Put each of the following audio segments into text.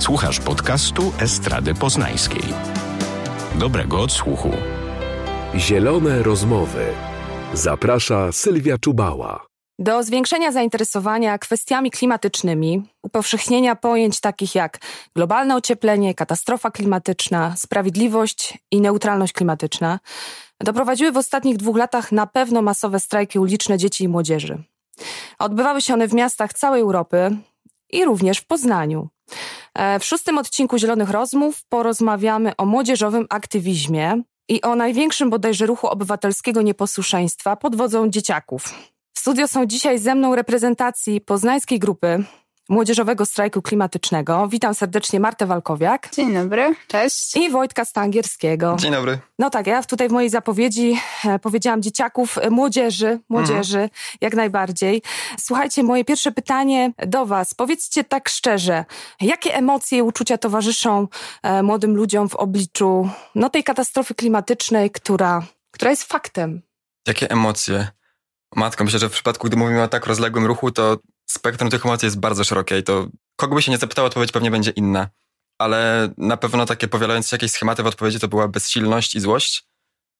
Słuchasz podcastu Estrady Poznańskiej. Dobrego odsłuchu. Zielone rozmowy. Zaprasza Sylwia Czubała. Do zwiększenia zainteresowania kwestiami klimatycznymi, upowszechnienia pojęć takich jak globalne ocieplenie, katastrofa klimatyczna, sprawiedliwość i neutralność klimatyczna, doprowadziły w ostatnich dwóch latach na pewno masowe strajki uliczne dzieci i młodzieży. Odbywały się one w miastach całej Europy i również w Poznaniu. E, w szóstym odcinku Zielonych Rozmów porozmawiamy o młodzieżowym aktywizmie i o największym bodajże ruchu obywatelskiego nieposłuszeństwa pod wodzą dzieciaków. W studio są dzisiaj ze mną reprezentacji poznańskiej grupy Młodzieżowego Strajku Klimatycznego. Witam serdecznie Martę Walkowiak. Dzień dobry, cześć. I Wojtka Stangierskiego. Dzień dobry. No tak, ja tutaj w mojej zapowiedzi e, powiedziałam dzieciaków, e, młodzieży, młodzieży, mhm. jak najbardziej. Słuchajcie, moje pierwsze pytanie do was. Powiedzcie tak szczerze, jakie emocje i uczucia towarzyszą e, młodym ludziom w obliczu no, tej katastrofy klimatycznej, która, która jest faktem? Jakie emocje? Matko, myślę, że w przypadku, gdy mówimy o tak rozległym ruchu, to spektrum tych emocji jest bardzo szerokie i to kogo by się nie zapytał, odpowiedź pewnie będzie inna. Ale na pewno takie powielające jakieś schematy w odpowiedzi to była bezsilność i złość,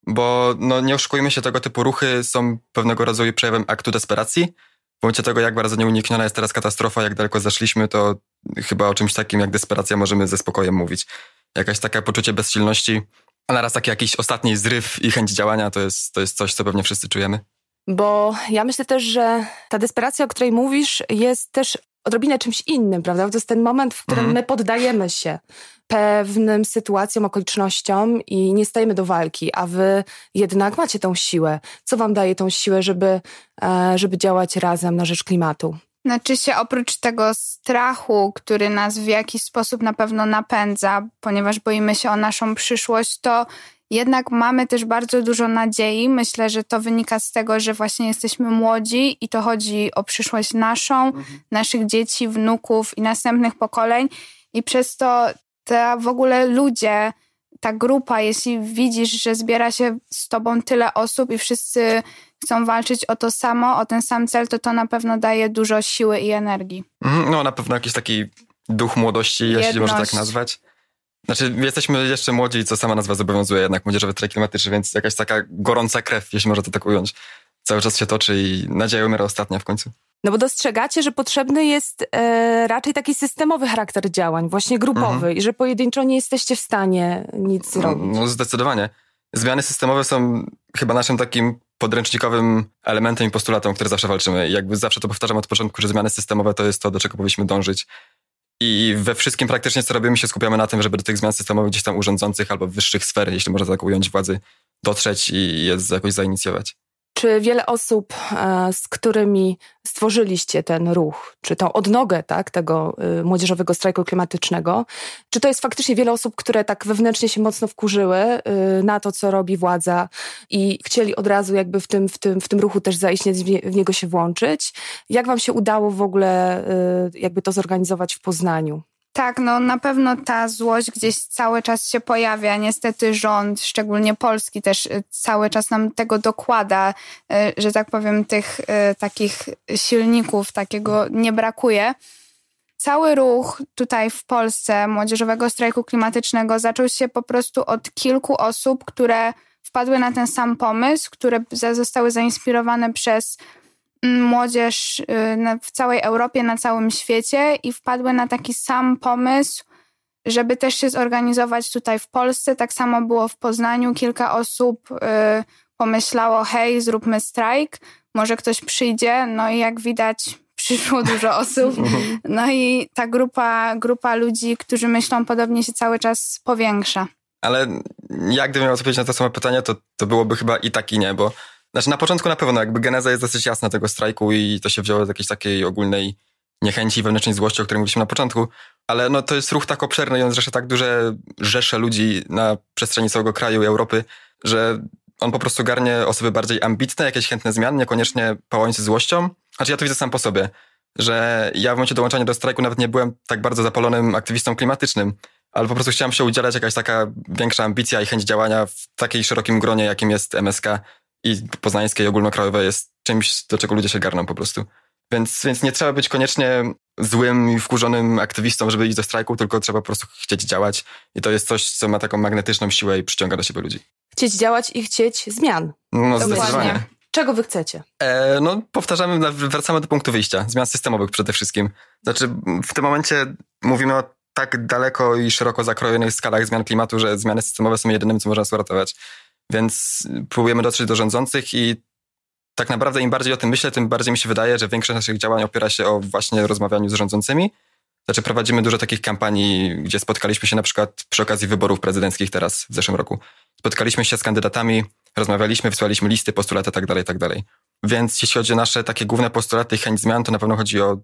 bo no, nie oszukujmy się, tego typu ruchy są pewnego rodzaju przejawem aktu desperacji. W momencie tego, jak bardzo nieunikniona jest teraz katastrofa, jak daleko zaszliśmy, to chyba o czymś takim jak desperacja możemy ze spokojem mówić. Jakaś taka poczucie bezsilności, a naraz taki jakiś ostatni zryw i chęć działania to jest, to jest coś, co pewnie wszyscy czujemy. Bo ja myślę też, że ta desperacja, o której mówisz, jest też odrobinę czymś innym, prawda? To jest ten moment, w którym mhm. my poddajemy się pewnym sytuacjom, okolicznościom i nie stajemy do walki, a wy jednak macie tą siłę. Co wam daje tą siłę, żeby, e, żeby działać razem na rzecz klimatu? Znaczy się oprócz tego strachu, który nas w jakiś sposób na pewno napędza, ponieważ boimy się o naszą przyszłość, to jednak mamy też bardzo dużo nadziei. Myślę, że to wynika z tego, że właśnie jesteśmy młodzi i to chodzi o przyszłość naszą, mhm. naszych dzieci, wnuków i następnych pokoleń. I przez to te w ogóle ludzie, ta grupa, jeśli widzisz, że zbiera się z tobą tyle osób i wszyscy chcą walczyć o to samo, o ten sam cel, to to na pewno daje dużo siły i energii. Mhm, no na pewno jakiś taki duch młodości, Jedność. jeśli można tak nazwać. Znaczy, jesteśmy jeszcze młodzi, co sama nazwa zobowiązuje, jednak młodzieżowy trek klimatyczny, więc jakaś taka gorąca krew, jeśli można to tak ująć, cały czas się toczy i nadzieja umiera ostatnia w końcu. No bo dostrzegacie, że potrzebny jest e, raczej taki systemowy charakter działań, właśnie grupowy mhm. i że pojedynczo nie jesteście w stanie nic no, zrobić. No zdecydowanie. Zmiany systemowe są chyba naszym takim podręcznikowym elementem i postulatem, o który zawsze walczymy. I jakby zawsze to powtarzam od początku, że zmiany systemowe to jest to, do czego powinniśmy dążyć. I we wszystkim praktycznie, co robimy, się skupiamy na tym, żeby do tych zmian systemowych gdzieś tam urządzących albo wyższych sfer, jeśli można tak ująć, władzy dotrzeć i je jakoś zainicjować. Czy wiele osób, e, z którymi stworzyliście ten ruch, czy tą odnogę tak, tego y, młodzieżowego strajku klimatycznego, czy to jest faktycznie wiele osób, które tak wewnętrznie się mocno wkurzyły y, na to, co robi władza i chcieli od razu jakby w tym, w tym, w tym ruchu też zaistnieć, w niego się włączyć? Jak wam się udało w ogóle y, jakby to zorganizować w Poznaniu? Tak, no na pewno ta złość gdzieś cały czas się pojawia. Niestety rząd, szczególnie polski, też y, cały czas nam tego dokłada, y, że tak powiem, tych y, takich silników, takiego nie brakuje. Cały ruch tutaj w Polsce młodzieżowego strajku klimatycznego zaczął się po prostu od kilku osób, które wpadły na ten sam pomysł, które zostały zainspirowane przez młodzież y, w całej Europie, na całym świecie i wpadły na taki sam pomysł, żeby też się zorganizować tutaj w Polsce. Tak samo było w Poznaniu. Kilka osób y, pomyślało, hej, zróbmy strajk, może ktoś przyjdzie. No i jak widać, przyszło dużo osób. No i ta grupa, grupa ludzi, którzy myślą podobnie, się cały czas powiększa. Ale jak gdybym miał odpowiedzieć na to samo pytanie, to, to byłoby chyba i tak i nie, bo znaczy na początku na pewno jakby geneza jest dosyć jasna tego strajku i to się wzięło z jakiejś takiej ogólnej niechęci i wewnętrznej złości, o której mówiliśmy na początku, ale no to jest ruch tak obszerny i on zrzesza tak duże rzesze ludzi na przestrzeni całego kraju i Europy, że on po prostu garnie osoby bardziej ambitne, jakieś chętne zmian, niekoniecznie pałające złością. Znaczy ja to widzę sam po sobie, że ja w momencie dołączania do strajku nawet nie byłem tak bardzo zapalonym aktywistą klimatycznym, ale po prostu chciałem się udzielać jakaś taka większa ambicja i chęć działania w takiej szerokim gronie, jakim jest MSK i poznańskie i ogólnokrajowe jest czymś, do czego ludzie się garną po prostu. Więc, więc nie trzeba być koniecznie złym i wkurzonym aktywistą, żeby iść do strajku, tylko trzeba po prostu chcieć działać. I to jest coś, co ma taką magnetyczną siłę i przyciąga do siebie ludzi. Chcieć działać i chcieć zmian. No, zdecydowanie. Czego wy chcecie? E, no, powtarzamy, wracamy do punktu wyjścia. Zmian systemowych przede wszystkim. Znaczy, w tym momencie mówimy o tak daleko i szeroko zakrojonych skalach zmian klimatu, że zmiany systemowe są jedynym, co można uratować. Więc próbujemy dotrzeć do rządzących i tak naprawdę im bardziej o tym myślę, tym bardziej mi się wydaje, że większość naszych działań opiera się o właśnie rozmawianiu z rządzącymi. Znaczy prowadzimy dużo takich kampanii, gdzie spotkaliśmy się na przykład przy okazji wyborów prezydenckich teraz w zeszłym roku. Spotkaliśmy się z kandydatami, rozmawialiśmy, wysłaliśmy listy, postulaty tak dalej, tak dalej. Więc jeśli chodzi o nasze takie główne postulaty i chęć zmian, to na pewno chodzi o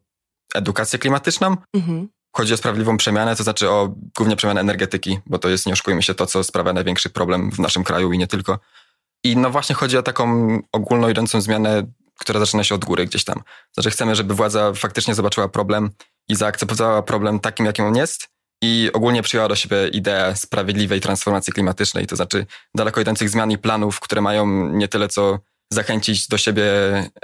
edukację klimatyczną. Mhm. Chodzi o sprawiedliwą przemianę, to znaczy o głównie przemianę energetyki, bo to jest, nie oszukujmy się, to, co sprawia największy problem w naszym kraju i nie tylko. I no właśnie chodzi o taką ogólną idącą zmianę, która zaczyna się od góry gdzieś tam. Znaczy chcemy, żeby władza faktycznie zobaczyła problem i zaakceptowała problem takim, jakim on jest i ogólnie przyjęła do siebie ideę sprawiedliwej transformacji klimatycznej, to znaczy daleko idących zmian i planów, które mają nie tyle co zachęcić do siebie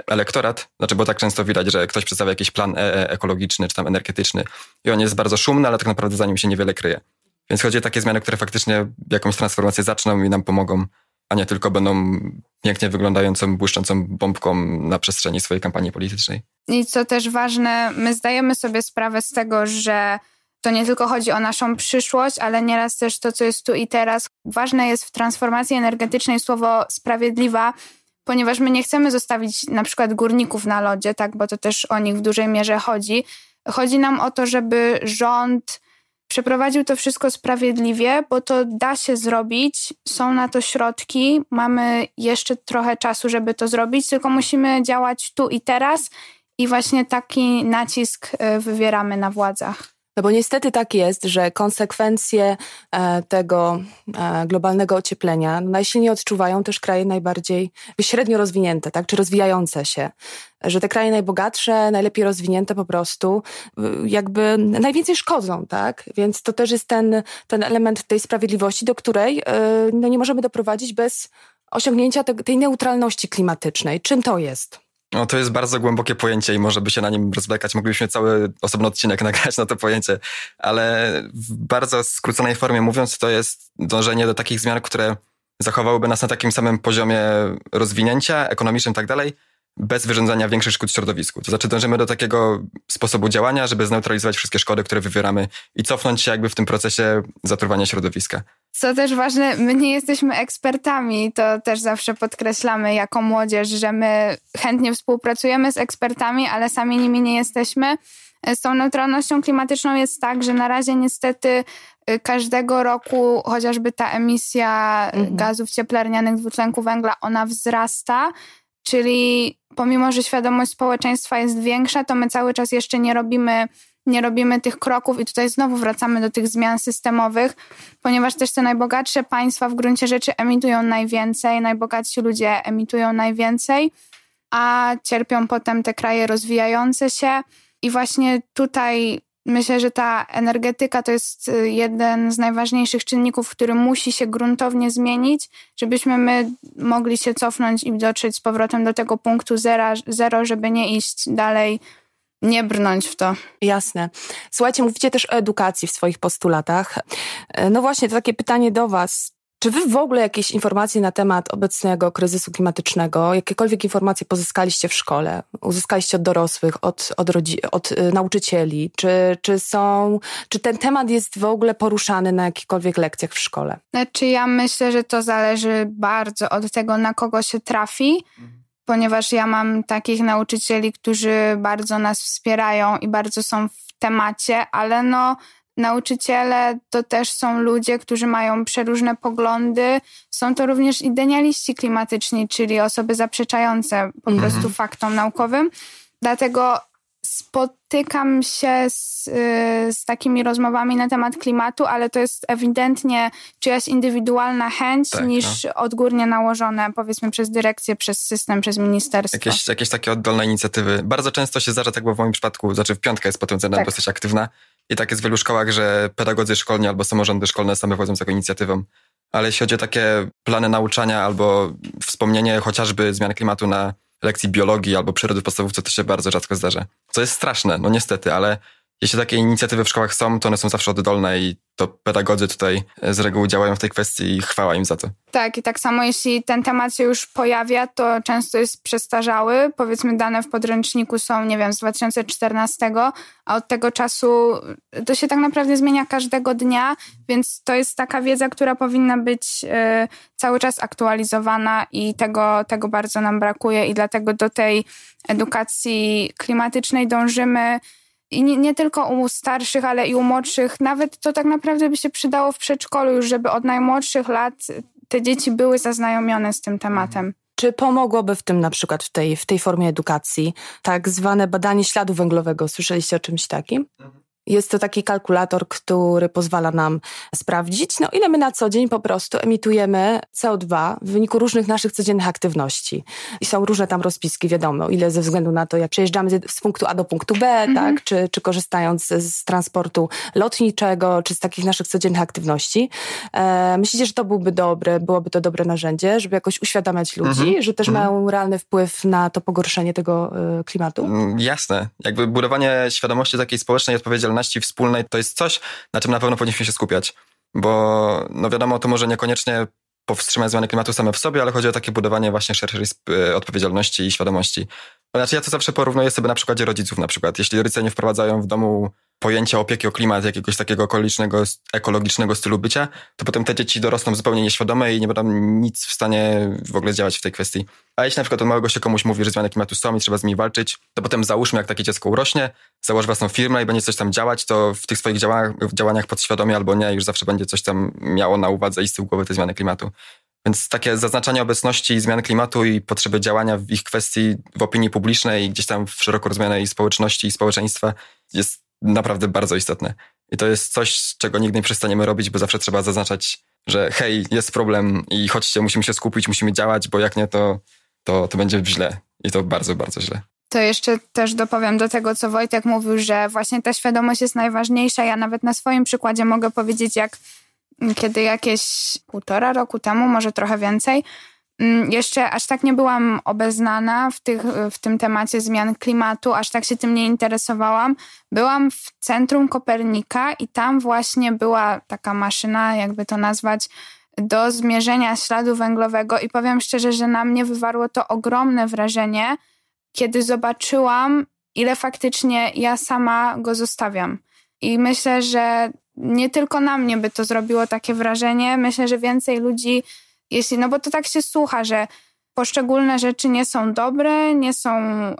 elektorat, znaczy bo tak często widać, że ktoś przedstawia jakiś plan e, e ekologiczny czy tam energetyczny i on jest bardzo szumny, ale tak naprawdę za nim się niewiele kryje. Więc chodzi o takie zmiany, które faktycznie jakąś transformację zaczną i nam pomogą a nie tylko będą pięknie wyglądającą, błyszczącą bombką na przestrzeni swojej kampanii politycznej. I co też ważne, my zdajemy sobie sprawę z tego, że to nie tylko chodzi o naszą przyszłość, ale nieraz też to, co jest tu i teraz. Ważne jest w transformacji energetycznej słowo sprawiedliwa, ponieważ my nie chcemy zostawić na przykład górników na lodzie, tak, bo to też o nich w dużej mierze chodzi. Chodzi nam o to, żeby rząd przeprowadził to wszystko sprawiedliwie, bo to da się zrobić, są na to środki, mamy jeszcze trochę czasu, żeby to zrobić, tylko musimy działać tu i teraz i właśnie taki nacisk e, wywieramy na władzach. No bo niestety tak jest, że konsekwencje e, tego e, globalnego ocieplenia najsilniej odczuwają też kraje najbardziej średnio rozwinięte, tak, czy rozwijające się. Że te kraje najbogatsze, najlepiej rozwinięte po prostu jakby najwięcej szkodzą, tak? Więc to też jest ten, ten element tej sprawiedliwości, do której e, no nie możemy doprowadzić bez osiągnięcia te, tej neutralności klimatycznej. Czym to jest? No, to jest bardzo głębokie pojęcie i może by się na nim rozwlekać. Moglibyśmy cały osobny odcinek nagrać na to pojęcie, ale w bardzo skróconej formie mówiąc, to jest dążenie do takich zmian, które zachowałyby nas na takim samym poziomie rozwinięcia ekonomicznym i tak dalej, bez wyrządzania większych szkód środowisku. To znaczy dążymy do takiego sposobu działania, żeby zneutralizować wszystkie szkody, które wywieramy i cofnąć się jakby w tym procesie zatruwania środowiska. Co też ważne, my nie jesteśmy ekspertami, to też zawsze podkreślamy jako młodzież, że my chętnie współpracujemy z ekspertami, ale sami nimi nie jesteśmy. Z tą neutralnością klimatyczną jest tak, że na razie niestety y, każdego roku chociażby ta emisja mhm. gazów cieplarnianych dwutlenku węgla, ona wzrasta, czyli pomimo, że świadomość społeczeństwa jest większa, to my cały czas jeszcze nie robimy nie robimy tych kroków i tutaj znowu wracamy do tych zmian systemowych, ponieważ też te najbogatsze państwa w gruncie rzeczy emitują najwięcej, najbogatsi ludzie emitują najwięcej, a cierpią potem te kraje rozwijające się. I właśnie tutaj myślę, że ta energetyka to jest y, jeden z najważniejszych czynników, który musi się gruntownie zmienić, żebyśmy my mogli się cofnąć i dotrzeć z powrotem do tego punktu zera, zero, żeby nie iść dalej nie brnąć w to. Jasne. Słuchajcie, mówicie też o edukacji w swoich postulatach. E, no właśnie, to takie pytanie do Was. Czy wy w ogóle jakieś informacje na temat obecnego kryzysu klimatycznego, jakiekolwiek informacje pozyskaliście w szkole, uzyskaliście od dorosłych, od, od, od y, nauczycieli? Czy, czy są, czy ten temat jest w ogóle poruszany na jakichkolwiek lekcjach w szkole? Znaczy ja myślę, że to zależy bardzo od tego, na kogo się trafi. Ponieważ ja mam takich nauczycieli, którzy bardzo nas wspierają i bardzo są w temacie, ale no nauczyciele to też są ludzie, którzy mają przeróżne poglądy. Są to również idealiści klimatyczni, czyli osoby zaprzeczające po mhm. prostu faktom naukowym. Dlatego spotykam się z, y, z, takimi rozmowami na temat klimatu, ale to jest ewidentnie czyjaś indywidualna chęć tak, niż no. odgórnie nałożone, powiedzmy, przez dyrekcję, przez system, przez ministerstwo. Jakieś, jakieś takie oddolne inicjatywy. Bardzo często się zdarza, tak było w moim przypadku, znaczy w piątkę jest potem tak. dosyć aktywna i tak jest w wielu szkołach, że pedagodzy szkolni albo samorządy szkolne same wchodzą z taką inicjatywą. Ale jeśli chodzi o takie plany nauczania albo wspomnienie chociażby zmian klimatu na lekcji biologii albo przyrody w to się bardzo rzadko zdarza. Co jest straszne, no niestety, ale jeśli takie inicjatywy w szkołach są, to one są zawsze oddolne i to pedagodzy tutaj z reguły działają w tej kwestii i chwała im za to. Tak, i tak samo jeśli ten temat się już pojawia, to często jest przestarzały. Powiedzmy, dane w podręczniku są, nie wiem, z 2014, a od tego czasu to się tak naprawdę zmienia każdego dnia, więc to jest taka wiedza, która powinna być y, cały czas aktualizowana i tego, tego bardzo nam brakuje, i dlatego do tej edukacji klimatycznej dążymy i nie, nie, tylko u starszych, ale i u młodszych. Nawet to tak naprawdę by się przydało w przedszkolu już, żeby od najmłodszych lat te dzieci były zaznajomione z tym tematem. Czy pomogłoby w tym na przykład w tej, w tej formie edukacji tak zwane badanie śladu węglowego? Słyszeliście o czymś takim? Jest to taki kalkulator, który pozwala nam sprawdzić, no ile my na co dzień po prostu emitujemy CO2 w wyniku różnych naszych codziennych aktywności. I są różne tam rozpiski, wiadomo, ile ze względu na to, jak przejeżdżamy z punktu A do punktu B, mhm. tak, czy, czy korzystając z transportu lotniczego, czy z takich naszych codziennych aktywności. E, myślicie, że to byłby dobre, byłoby to dobre narzędzie, żeby jakoś uświadamiać ludzi, mhm. że też mhm. mają realny wpływ na to pogorszenie tego y, klimatu? Mm, jasne. Jakby budowanie świadomości takiej społecznej odpowiedzialności odpowiedzialności wspólnej to jest coś, na czym na pewno powinniśmy się skupiać. Bo no wiadomo, to może niekoniecznie powstrzymać zmiany klimatu same w sobie, ale chodzi o takie budowanie właśnie szerszej e, odpowiedzialności i świadomości. Znaczy ja to zawsze porównuję sobie na przykładzie rodziców na przykład. Jeśli rodzice nie wprowadzają w domu pojęcia opieki o klimat, jakiegoś takiego okolicznego, ekologicznego stylu bycia, to potem te dzieci dorosną zupełnie nieświadome i nie będą nic w stanie w ogóle działać w tej kwestii. A jeśli na przykład od małego się komuś mówi, że zmiany klimatu są i trzeba z nimi walczyć, to potem załóżmy, jak takie dziecko urośnie, założy własną firmę i będzie coś tam działać, to w tych swoich działaniach, działaniach podświadomie albo nie, już zawsze będzie coś tam miało na uwadze i z tyłu głowy te zmiany klimatu. Więc takie zaznaczanie obecności zmian klimatu i potrzeby działania w ich kwestii w opinii publicznej i gdzieś tam w szeroko rozumianej społeczności i społeczeństwa jest naprawdę bardzo istotne. I to jest coś, czego nigdy nie przestaniemy robić, bo zawsze trzeba zaznaczać, że hej, jest problem i chodźcie, musimy się skupić, musimy działać, bo jak nie, to, to, to będzie źle. I to bardzo, bardzo źle. To jeszcze też dopowiem do tego, co Wojtek mówił, że właśnie ta świadomość jest najważniejsza. Ja nawet na swoim przykładzie mogę powiedzieć, jak kiedy jakieś półtora roku temu, może trochę więcej, jeszcze aż tak nie byłam obeznana w, tych, w tym temacie zmian klimatu, aż tak się tym nie interesowałam. Byłam w centrum Kopernika i tam właśnie była taka maszyna, jakby to nazwać, do zmierzenia śladu węglowego i powiem szczerze, że na mnie wywarło to ogromne wrażenie, kiedy zobaczyłam, ile faktycznie ja sama go zostawiam. I myślę, że nie tylko na mnie by to zrobiło takie wrażenie. Myślę, że więcej ludzi jeśli, no bo to tak się słucha, że poszczególne rzeczy nie są dobre, nie są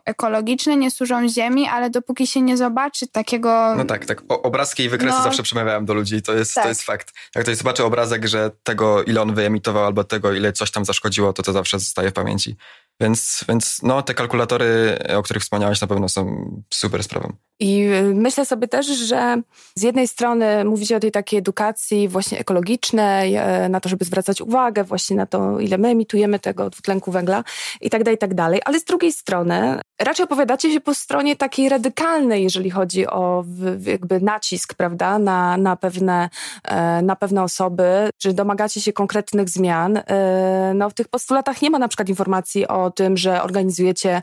ekologiczne, nie służą ziemi, ale dopóki się nie zobaczy takiego... No tak, tak. O, obrazki i wykresy no, zawsze przemawiałem do ludzi, to jest, tak. to jest fakt. Jak ktoś zobaczy obrazek, że tego, ile on wyemitował, albo tego, ile coś tam zaszkodziło, to to zawsze zostaje w pamięci. Więc, więc no, te kalkulatory, o których wspomniałeś, na pewno są super sprawą. I y, myślę sobie też, że z jednej strony mówicie o tej takiej edukacji właśnie ekologicznej, e, na to, żeby zwracać uwagę właśnie na to, ile my emitujemy tego dwutlenku węgla i tak dalej, i tak dalej, ale z drugiej strony raczej opowiadacie się po stronie takiej radykalnej, jeżeli chodzi o jakby nacisk, prawda, na, na, pewne, e, na pewne osoby, czy domagacie się konkretnych zmian. E, no w tych postulatach nie ma na przykład informacji o tym, że organizujecie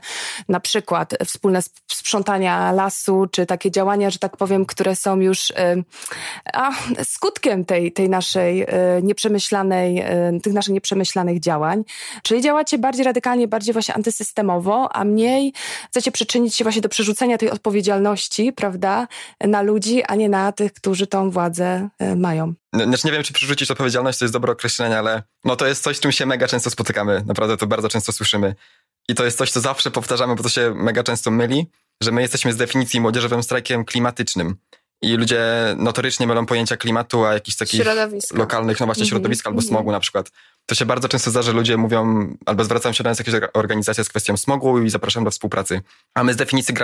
na przykład wspólne sprzątania lasu, czy takie działania, że tak powiem, które są już a, skutkiem tej, tej naszej e, nieprzemyślanej, tych naszych nieprzemyślanych działań. Czyli działacie bardziej radykalnie, bardziej właśnie antysystemowo, a mniej chcecie przyczynić się właśnie do przerzucenia tej odpowiedzialności, prawda, na ludzi, a nie na tych, którzy tą władzę e, mają. Znaczy nie wiem, czy przerzucić odpowiedzialność to jest dobre określenie, ale no to jest coś, z czym się mega często spotykamy. Naprawdę to bardzo często słyszymy. I to jest coś, co zawsze powtarzamy, bo to się mega często myli, że my jesteśmy z definicji młodzieżowym strajkiem klimatycznym. I ludzie notorycznie mylą pojęcia klimatu, a jakichś takich lokalnych, no właśnie, mm -hmm. środowiska albo smogu mm -hmm. na przykład. To się bardzo często zdarza, że ludzie mówią, albo zwracają się do nas jakieś organizacje z kwestią smogu i zapraszam do współpracy. A my z definicji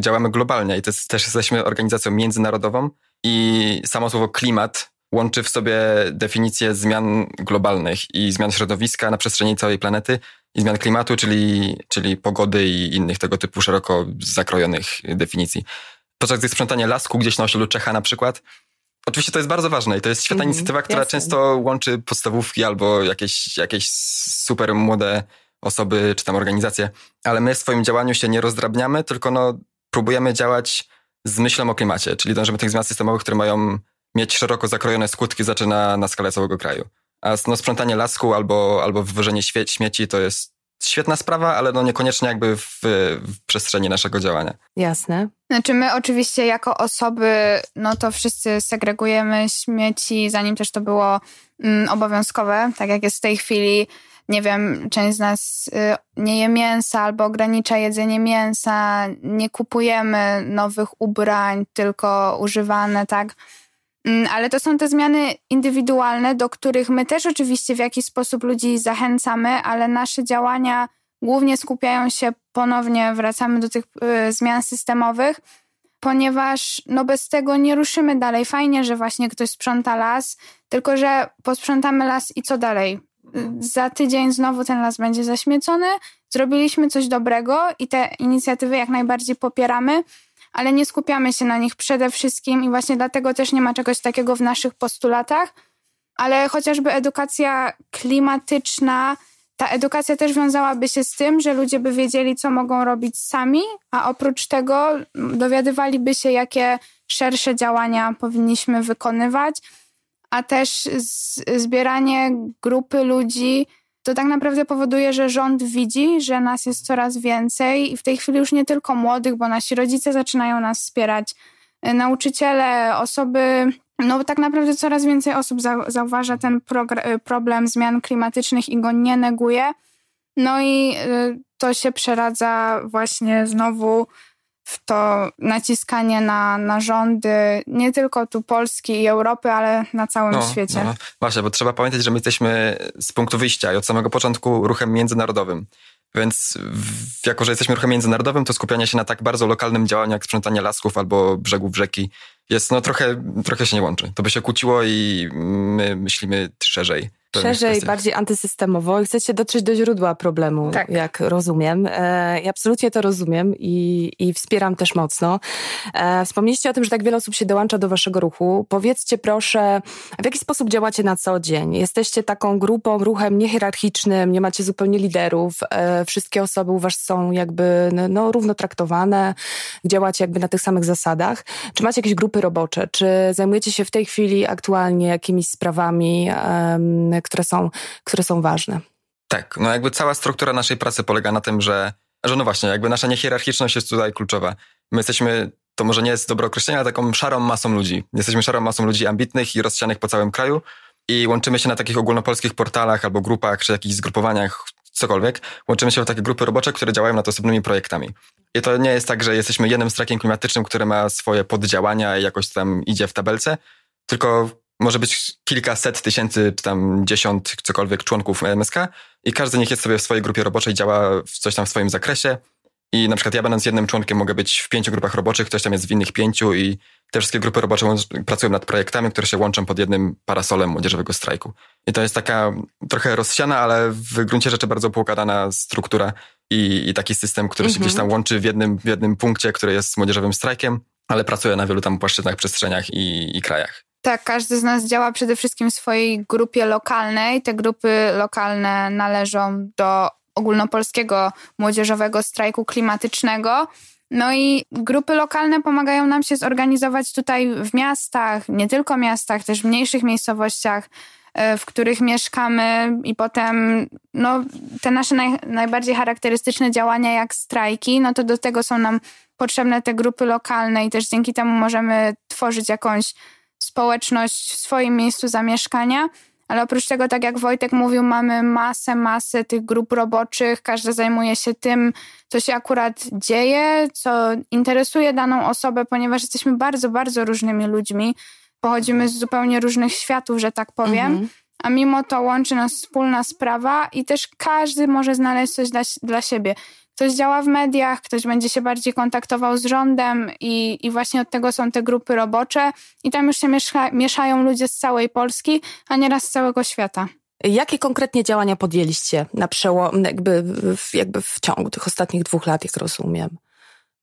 działamy globalnie i to jest, też jesteśmy organizacją międzynarodową i samo słowo klimat łączy w sobie definicję zmian globalnych i zmian środowiska na przestrzeni całej planety i zmian klimatu, czyli, czyli pogody i innych tego typu szeroko zakrojonych definicji podczas gdy sprzątanie lasku gdzieś na osiedlu Czecha na przykład. Oczywiście to jest bardzo ważne i to jest świetna mm, inicjatywa, która jasne. często łączy podstawówki albo jakieś, jakieś super młode osoby czy tam organizacje, ale my w swoim działaniu się nie rozdrabniamy, tylko no, próbujemy działać z myślą o klimacie, czyli dążymy tych zmian systemowych, które mają mieć szeroko zakrojone skutki zaczyna na skalę całego kraju. A no, sprzątanie lasku albo, albo wywożenie śmieci to jest świetna sprawa, ale no niekoniecznie jakby w, w, przestrzeni naszego działania. Jasne. Znaczy my oczywiście jako osoby, no to wszyscy segregujemy śmieci, zanim też to było mm, obowiązkowe, tak jak jest w tej chwili. Nie wiem, część z nas y, nie je mięsa albo ogranicza jedzenie mięsa, nie kupujemy nowych ubrań, tylko używane, tak? Mm, ale to są te zmiany indywidualne, do których my też oczywiście w jakiś sposób ludzi zachęcamy, ale nasze działania głównie skupiają się ponownie, wracamy do tych y, zmian systemowych, ponieważ no bez tego nie ruszymy dalej. Fajnie, że właśnie ktoś sprząta las, tylko że posprzątamy las i co dalej? Y, za tydzień znowu ten las będzie zaśmiecony, zrobiliśmy coś dobrego i te inicjatywy jak najbardziej popieramy, ale nie skupiamy się na nich przede wszystkim i właśnie dlatego też nie ma czegoś takiego w naszych postulatach. Ale chociażby edukacja klimatyczna, ta edukacja też wiązałaby się z tym, że ludzie by wiedzieli, co mogą robić sami, a oprócz tego dowiadywaliby się, jakie szersze działania powinniśmy wykonywać, a też zbieranie grupy ludzi to tak naprawdę powoduje, że rząd widzi, że nas jest coraz więcej i w tej chwili już nie tylko młodych, bo nasi rodzice zaczynają nas wspierać, y, nauczyciele, osoby, no tak naprawdę coraz więcej osób zauważa ten y, problem zmian klimatycznych i go nie neguje. No i y, to się przeradza właśnie znowu w to naciskanie na, na rządy, nie tylko tu Polski i Europy, ale na całym no, świecie. No, właśnie, bo trzeba pamiętać, że my jesteśmy z punktu wyjścia i od samego początku ruchem międzynarodowym. Więc w, jako, że jesteśmy ruchem międzynarodowym, to skupianie się na tak bardzo lokalnym działaniu jak sprzątanie lasków albo brzegów rzeki jest, no trochę, trochę się nie łączy. To by się kłóciło i my myślimy szerzej szerzej, bardziej antysystemowo i chcecie dotrzeć do źródła problemu, tak. jak rozumiem. E, ja absolutnie to rozumiem i, i wspieram też mocno. E, wspomnieliście o tym, że tak wiele osób się dołącza do waszego ruchu. Powiedzcie proszę, w jaki sposób działacie na co dzień? Jesteście taką grupą, ruchem niehierarchicznym, nie macie zupełnie liderów, e, wszystkie osoby u was są jakby no, no, równo traktowane, działacie jakby na tych samych zasadach. Czy macie jakieś grupy robocze? Czy zajmujecie się w tej chwili aktualnie jakimiś sprawami, które są, które są ważne. Tak, no jakby cała struktura naszej pracy polega na tym, że, że no właśnie, jakby nasza niehierarchiczność jest tutaj kluczowa. My jesteśmy, to może nie jest dobre określenie, ale taką szarą masą ludzi. Jesteśmy szarą masą ludzi ambitnych i rozsianych po całym kraju i łączymy się na takich ogólnopolskich portalach albo grupach, czy jakichś zgrupowaniach, cokolwiek. Łączymy się w takie grupy robocze, które działają nad osobnymi projektami. I to nie jest tak, że jesteśmy jednym strajkiem klimatycznym, który ma swoje poddziałania i jakoś tam idzie w tabelce, tylko może być kilkaset tysięcy, czy tam dziesiąt, cokolwiek członków MSK i każdy z nich jest sobie w swojej grupie roboczej, działa w coś tam w swoim zakresie i na przykład ja będąc jednym członkiem mogę być w pięciu grupach roboczych, ktoś tam jest w innych pięciu i te wszystkie grupy robocze pracują nad projektami, które się łączą pod jednym parasolem młodzieżowego strajku. I to jest taka trochę rozsiana, ale w gruncie rzeczy bardzo poukładana struktura i, i taki system, który się gdzieś tam mhm. łączy w jednym, w jednym punkcie, który jest młodzieżowym strajkiem, ale pracuje na wielu tam płaszczyznach, przestrzeniach i, i krajach. Tak, każdy z nas działa przede wszystkim w swojej grupie lokalnej. Te grupy lokalne należą do ogólnopolskiego młodzieżowego strajku klimatycznego. No i grupy lokalne pomagają nam się zorganizować tutaj w miastach, nie tylko miastach, też w mniejszych miejscowościach, e, w których mieszkamy i potem no, te nasze naj, najbardziej charakterystyczne działania jak strajki, no to do tego są nam potrzebne te grupy lokalne i też dzięki temu możemy tworzyć jakąś społeczność w swoim miejscu zamieszkania. Ale oprócz tego, tak jak Wojtek mówił, mamy masę, masę tych grup roboczych. Każda zajmuje się tym, co się akurat dzieje, co interesuje daną osobę, ponieważ jesteśmy bardzo, bardzo różnymi ludźmi. Pochodzimy z zupełnie różnych światów, że tak powiem. Mhm. A mimo to łączy nas wspólna sprawa i też każdy może znaleźć coś dla, dla siebie ktoś działa w mediach, ktoś będzie się bardziej kontaktował z rządem i, i właśnie od tego są te grupy robocze i tam już się miesza, mieszają ludzie z całej Polski, a nieraz z całego świata. Jakie konkretnie działania podjęliście na przełom, jakby, w, jakby w ciągu tych ostatnich dwóch lat, jak rozumiem?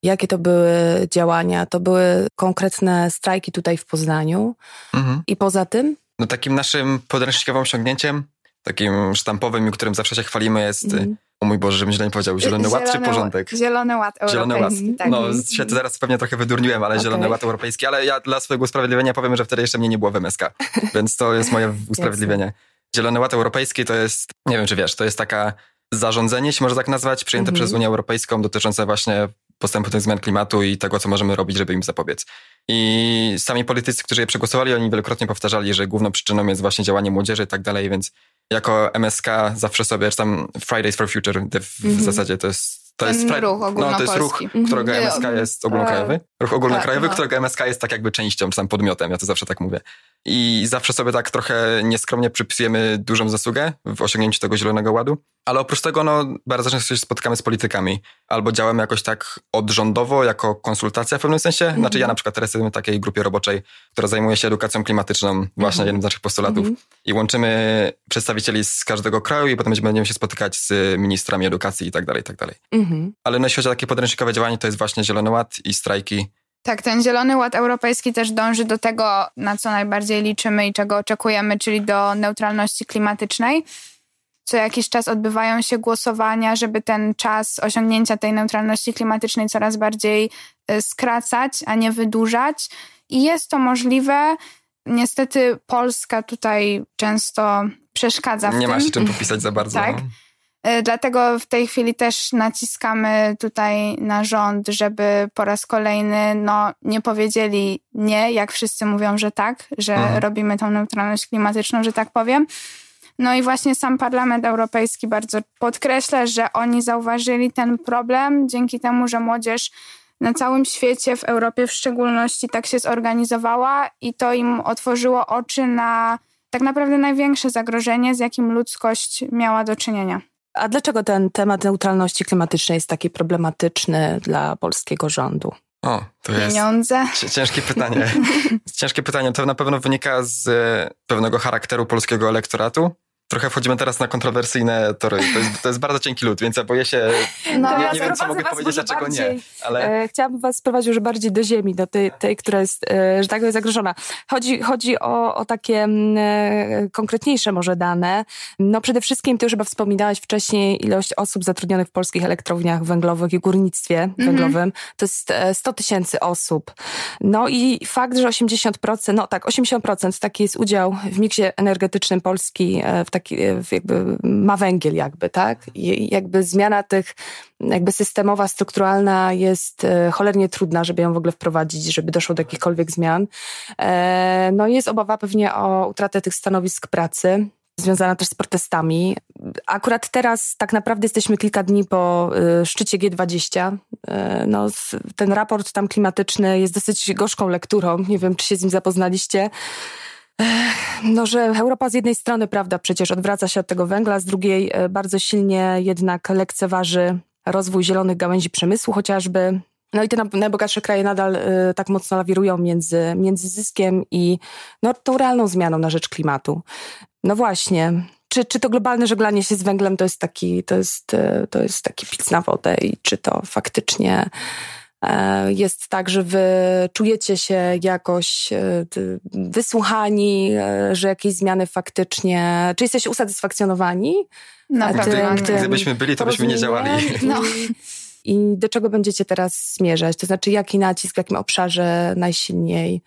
Jakie to były działania? To były konkretne strajki tutaj w Poznaniu. Mhm. I poza tym? No takim naszym podręcznikowym osiągnięciem, takim sztampowym, którym zawsze się chwalimy, jest mhm o mój Boże, żebym źle nie powiedział, Zielony Ład czy porządek? Zielony Ład Zielony Ład. Tak. No, się teraz pewnie trochę wydurniłem, ale Okej. Zielony Ład Europejski, ale ja dla swojego usprawiedliwienia powiem, że wtedy jeszcze mnie nie było w MSK, więc to jest moje usprawiedliwienie. Zielony Ład Europejski to jest, nie wiem czy wiesz, to jest taka zarządzenie, się może tak nazwać, przyjęte Mhm. przez Unię Europejską dotyczące właśnie postępu tych zmian klimatu i tego, co możemy robić, żeby im zapobiec. I sami politycy, którzy je przegłosowali, oni wielokrotnie powtarzali, że główną przyczyną jest właśnie działanie młodzieży i tak dalej, więc jako MSK zawsze sobie, czy tam Fridays for Future, w Mhm. zasadzie to jest... To Ten jest ruch No, to jest ruch, ogólnopolski. którego Mhm. MSK jest ogólnokrajowy. Ruch ogólnokrajowy, Tak, no. którego MSK jest tak jakby częścią, czy tam podmiotem, ja to zawsze tak mówię. I zawsze sobie tak trochę nieskromnie przypisujemy dużą zasługę w osiągnięciu tego Zielonego Ładu. Ale oprócz tego, no, bardzo często się spotykamy z politykami. Albo działamy jakoś tak odrządowo, jako konsultacja w pewnym sensie. Znaczy ja na przykład teraz jestem w takiej grupie roboczej, która zajmuje się edukacją klimatyczną, właśnie jednym z naszych postulatów. Mhm. I łączymy przedstawicieli z każdego kraju i potem będziemy się spotykać z ministrami edukacji i tak dalej, i tak dalej. Mhm. Ale jeśli chodzi o takie podręcznikowe działanie, to jest właśnie Zielony Ład i strajki. Tak, ten Zielony Ład Europejski też dąży do tego, na co najbardziej liczymy i czego oczekujemy, czyli do neutralności klimatycznej. Co jakiś czas odbywają się głosowania, żeby ten czas osiągnięcia tej neutralności klimatycznej coraz bardziej y, skracać, a nie wydłużać. I jest to możliwe. Niestety Polska tutaj często przeszkadza w Nie tym. ma się czym popisać za bardzo. Tak. No. E, Dlatego w tej chwili też naciskamy tutaj na rząd, żeby po raz kolejny no, nie powiedzieli nie, jak wszyscy mówią, że tak, że Mhm. robimy tą neutralność klimatyczną, że tak powiem. No i właśnie sam Parlament Europejski bardzo podkreśla, że oni zauważyli ten problem dzięki temu, że młodzież na całym świecie, w Europie w szczególności, tak się zorganizowała i to im otworzyło oczy na tak naprawdę największe zagrożenie, z jakim ludzkość miała do czynienia. A dlaczego ten temat neutralności klimatycznej jest taki problematyczny dla polskiego rządu? O, to jest Pieniądze. cie- ciężkie pytanie. ciężkie pytanie. To na pewno wynika z e, pewnego charakteru polskiego elektoratu. Trochę wchodzimy teraz na kontrowersyjne tory. To jest, to jest bardzo cienki lud, więc ja boję się. No, nie, ja nie wiem, co mogę powiedzieć, dlaczego bardziej, nie. Ale E, chciałabym was sprowadzić już bardziej do ziemi, do tej, tej która jest, e, że tak powiem, zagrożona. Chodzi, chodzi o, o takie mm, e, konkretniejsze może dane. No przede wszystkim, ty już chyba wspominałaś wcześniej, ilość osób zatrudnionych w polskich elektrowniach węglowych i górnictwie węglowym. To jest e, 100 tysięcy osób. No i fakt, że 80%, no tak, 80% taki jest udział w miksie energetycznym Polski, e, w e, jakby ma węgiel jakby, tak? I jakby zmiana tych, jakby systemowa, strukturalna jest e, cholernie trudna, żeby ją w ogóle wprowadzić, żeby doszło do jakichkolwiek zmian. E, No i jest obawa pewnie o utratę tych stanowisk pracy. Związana też z protestami. Akurat teraz tak naprawdę jesteśmy kilka dni po y, szczycie G20. Y, no, ten raport tam klimatyczny jest dosyć gorzką lekturą. Nie wiem, czy się z nim zapoznaliście. No, że Europa z jednej strony, prawda, przecież odwraca się od tego węgla, z drugiej e, bardzo silnie jednak lekceważy rozwój zielonych gałęzi przemysłu chociażby. No i te najbogatsze kraje nadal e, tak mocno lawirują między, między zyskiem i no, tą realną zmianą na rzecz klimatu. No właśnie. Czy, czy to globalne żeglanie się z węglem to jest taki, to jest, e, to jest taki pic na wodę i czy to faktycznie jest tak, że wy czujecie się jakoś e, wysłuchani, e, że jakieś zmiany faktycznie, czy jesteście usatysfakcjonowani? Na A gdy, ty- pewno gdy, nie. gdybyśmy byli, to byśmy nie działali. Porozumienie I, I do czego będziecie teraz zmierzać? To znaczy, jaki nacisk, w jakim obszarze najsilniej?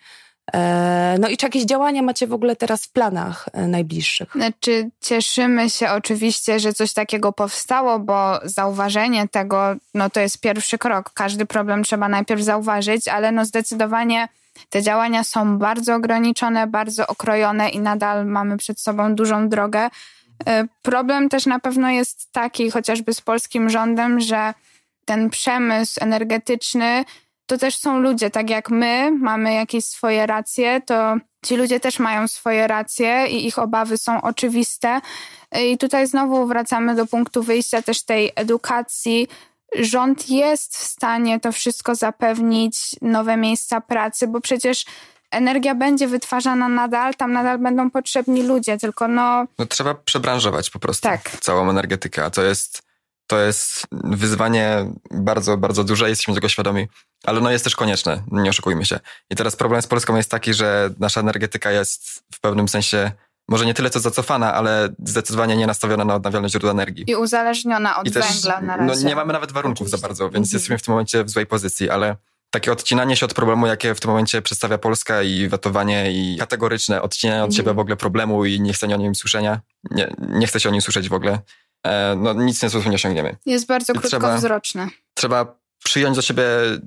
E, No i czy jakieś działania macie w ogóle teraz w planach e, najbliższych? Znaczy, cieszymy się oczywiście, że coś takiego powstało, bo zauważenie tego, no to jest pierwszy krok. Każdy problem trzeba najpierw zauważyć, ale no zdecydowanie te działania są bardzo ograniczone, bardzo okrojone i nadal mamy przed sobą dużą drogę. Y, Problem też na pewno jest taki, chociażby z polskim rządem, że ten przemysł energetyczny to też są ludzie, tak jak my mamy jakieś swoje racje, to ci ludzie też mają swoje racje i ich obawy są oczywiste. I tutaj znowu wracamy do punktu wyjścia też tej edukacji. Rząd jest w stanie to wszystko zapewnić, nowe miejsca pracy, bo przecież energia będzie wytwarzana nadal, tam nadal będą potrzebni ludzie, tylko no No, trzeba przebranżować po prostu Tak. całą energetykę, a to jest, to jest wyzwanie bardzo, bardzo duże, jesteśmy tego świadomi, ale no jest też konieczne, nie oszukujmy się. I teraz problem z Polską jest taki, że nasza energetyka jest w pewnym sensie może nie tyle co zacofana, ale zdecydowanie nie nastawiona na odnawialne źródła energii. I uzależniona od I też, węgla na no, razie. nie mamy nawet warunków Oczywiście. za bardzo, więc Mhm. jesteśmy w tym momencie w złej pozycji, ale takie odcinanie się od problemu, jakie w tym momencie przedstawia Polska i wetowanie i kategoryczne odcinanie od Mhm. siebie w ogóle problemu i nie chcenie o nim słyszenia, nie, nie chce się o nim słyszeć w ogóle, no nic nie nie osiągniemy. Jest bardzo I trzeba- krótkowzroczne. Trzeba przyjąć do siebie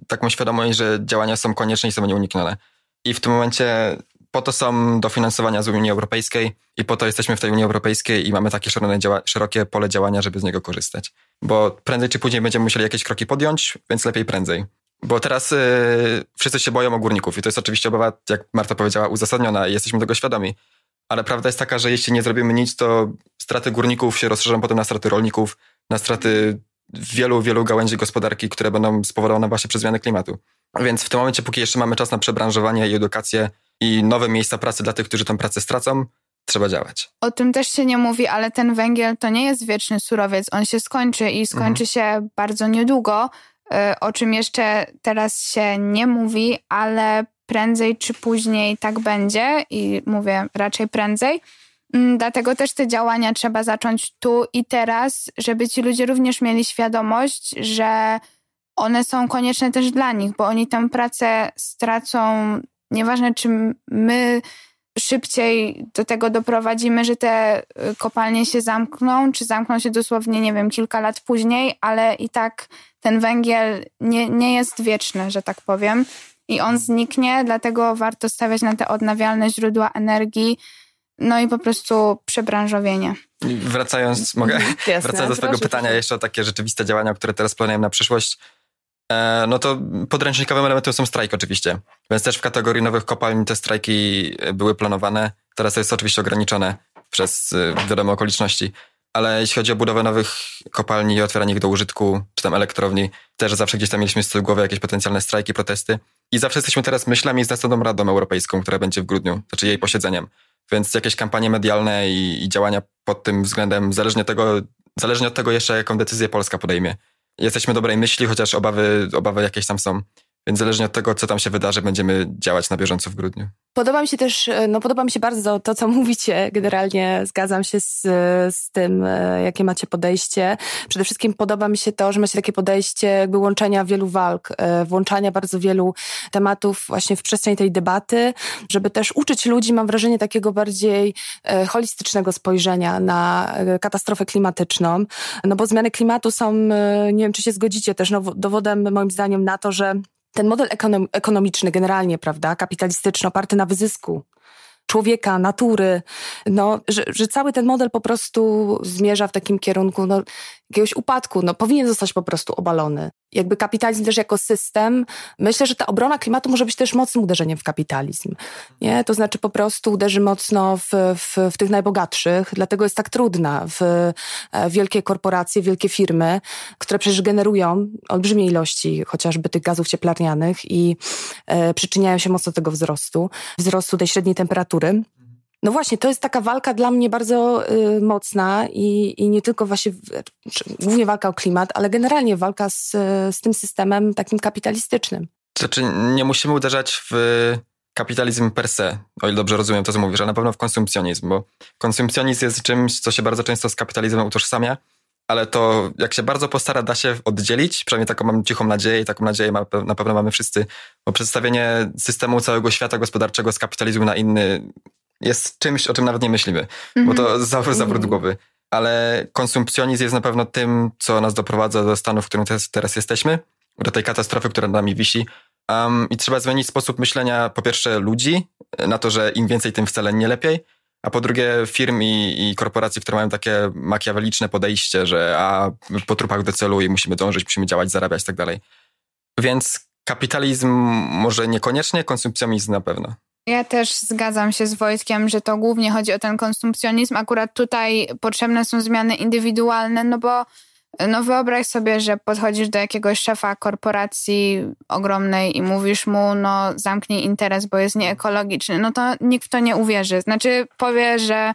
taką świadomość, że działania są konieczne i są nieuniknione. I w tym momencie po to są dofinansowania z Unii Europejskiej i po to jesteśmy w tej Unii Europejskiej i mamy takie szerokie, pole działania, żeby z niego korzystać. Bo prędzej czy później będziemy musieli jakieś kroki podjąć, więc lepiej prędzej. Bo teraz yy, wszyscy się boją ogórników i to jest oczywiście obawa, jak Marta powiedziała, uzasadniona i jesteśmy tego świadomi. Ale prawda jest taka, że jeśli nie zrobimy nic, to straty górników się rozszerzą potem na straty rolników, na straty wielu, wielu gałęzi gospodarki, które będą spowodowane właśnie przez zmiany klimatu. Więc w tym momencie, póki jeszcze mamy czas na przebranżowanie i edukację i nowe miejsca pracy dla tych, którzy tę pracę stracą, trzeba działać. O tym też się nie mówi, ale ten węgiel to nie jest wieczny surowiec. On się skończy i skończy się bardzo niedługo, y, o czym jeszcze teraz się nie mówi, ale prędzej czy później tak będzie i mówię raczej prędzej. Mm, Dlatego też te działania trzeba zacząć tu i teraz, żeby ci ludzie również mieli świadomość, że one są konieczne też dla nich, bo oni tę pracę stracą. Nieważne, czy my szybciej do tego doprowadzimy, że te y, kopalnie się zamkną, czy zamkną się dosłownie, nie wiem, kilka lat później, ale i tak ten węgiel nie, nie jest wieczny, że tak powiem. I on zniknie, dlatego warto stawiać na te odnawialne źródła energii, no i po prostu przebranżowienie. Wracając, mogę? Jasne, Wracając do swojego pytania, proszę. jeszcze o takie rzeczywiste działania, które teraz planujemy na przyszłość. E, no to podręcznikowym elementem są strajki oczywiście. Więc też w kategorii nowych kopalń te strajki były planowane. Teraz to jest oczywiście ograniczone przez e, wiadome okoliczności. Ale jeśli chodzi o budowę nowych kopalni i otwieranie ich do użytku, czy tam elektrowni, też zawsze gdzieś tam mieliśmy z tyłu głowy jakieś potencjalne strajki, protesty. I zawsze jesteśmy teraz myślami z następną Radą Europejską, która będzie w grudniu, znaczy jej posiedzeniem. Więc jakieś kampanie medialne i, i działania pod tym względem, zależnie, tego, zależnie od tego jeszcze, jaką decyzję Polska podejmie. Jesteśmy dobrej myśli, chociaż obawy, obawy jakieś tam są. Więc zależnie od tego, co tam się wydarzy, będziemy działać na bieżąco w grudniu. Podoba mi się też, e, no podoba mi się bardzo to, co mówicie. Generalnie zgadzam się z, z tym, e, jakie macie podejście. Przede wszystkim podoba mi się to, że macie takie podejście jakby łączenia wielu walk, e, włączania bardzo wielu tematów właśnie w przestrzeń tej debaty, żeby też uczyć ludzi, mam wrażenie, takiego bardziej holistycznego spojrzenia na katastrofę klimatyczną. No bo zmiany klimatu są, nie wiem, czy się zgodzicie, też no, dowodem moim zdaniem na to, że ten model ekonom- ekonomiczny generalnie, prawda, kapitalistyczny, oparty na wyzysku człowieka, natury, no, że, że cały ten model po prostu zmierza w takim kierunku no, jakiegoś upadku, no, powinien zostać po prostu obalony. Jakby kapitalizm też jako system, myślę, że ta obrona klimatu może być też mocnym uderzeniem w kapitalizm. Nie? To znaczy po prostu uderzy mocno w, w, w tych najbogatszych, dlatego jest tak trudna w e, wielkie korporacje, wielkie firmy, które przecież generują olbrzymie ilości chociażby tych gazów cieplarnianych i e, przyczyniają się mocno do tego wzrostu, wzrostu tej średniej temperatury. No właśnie, to jest taka walka dla mnie bardzo y, mocna i, i nie tylko właśnie, głównie walka o klimat, ale generalnie walka z, z tym systemem takim kapitalistycznym. Znaczy, nie musimy uderzać w kapitalizm per se, o ile dobrze rozumiem to, co mówisz, ale na pewno w konsumpcjonizm, bo konsumpcjonizm jest czymś, co się bardzo często z kapitalizmem utożsamia, ale to jak się bardzo postara, da się oddzielić, przynajmniej taką mam cichą nadzieję i taką nadzieję ma, na pewno mamy wszyscy, bo przedstawienie systemu całego świata gospodarczego z kapitalizmu na inny jest czymś, o czym nawet nie myślimy, bo to zawrót, zawrót głowy. Ale konsumpcjonizm jest na pewno tym, co nas doprowadza do stanu, w którym teraz, teraz jesteśmy, do tej katastrofy, która nad nami wisi. Um, I trzeba zmienić sposób myślenia, po pierwsze, ludzi, na to, że im więcej, tym wcale nie lepiej, a po drugie, firm i, i korporacji, które mają takie makiaweliczne podejście, że a po trupach do celu i musimy dążyć, musimy działać, zarabiać i tak dalej. Więc kapitalizm może niekoniecznie, konsumpcjonizm na pewno. Ja też zgadzam się z Wojtkiem, że to głównie chodzi o ten konsumpcjonizm. Akurat tutaj potrzebne są zmiany indywidualne, no bo no wyobraź sobie, że podchodzisz do jakiegoś szefa korporacji ogromnej i mówisz mu, no zamknij interes, bo jest nieekologiczny. No to nikt w to nie uwierzy. Znaczy powie, że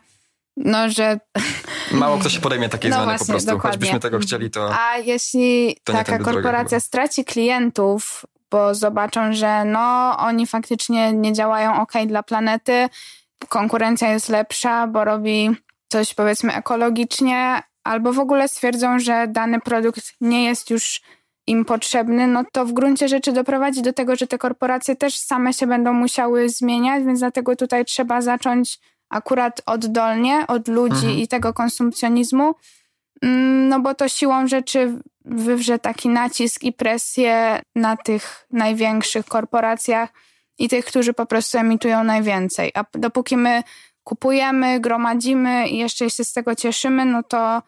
no, że... Mało kto się podejmie takiej No zmiany właśnie, po prostu. dokładnie. Choćbyśmy tego chcieli, to... A jeśli To taka korporacja straci klientów, bo zobaczą, że no oni faktycznie nie działają ok dla planety konkurencja jest lepsza, bo robi coś powiedzmy ekologicznie, albo w ogóle stwierdzą, że dany produkt nie jest już im potrzebny, no to w gruncie rzeczy doprowadzi do tego, że te korporacje też same się będą musiały zmieniać, więc dlatego tutaj trzeba zacząć akurat oddolnie od ludzi mhm. i tego konsumpcjonizmu, mm, no bo to siłą rzeczy wywrze taki nacisk i presję na tych największych korporacjach i tych, którzy po prostu emitują najwięcej. A dopóki my kupujemy, gromadzimy i jeszcze się z tego cieszymy, no to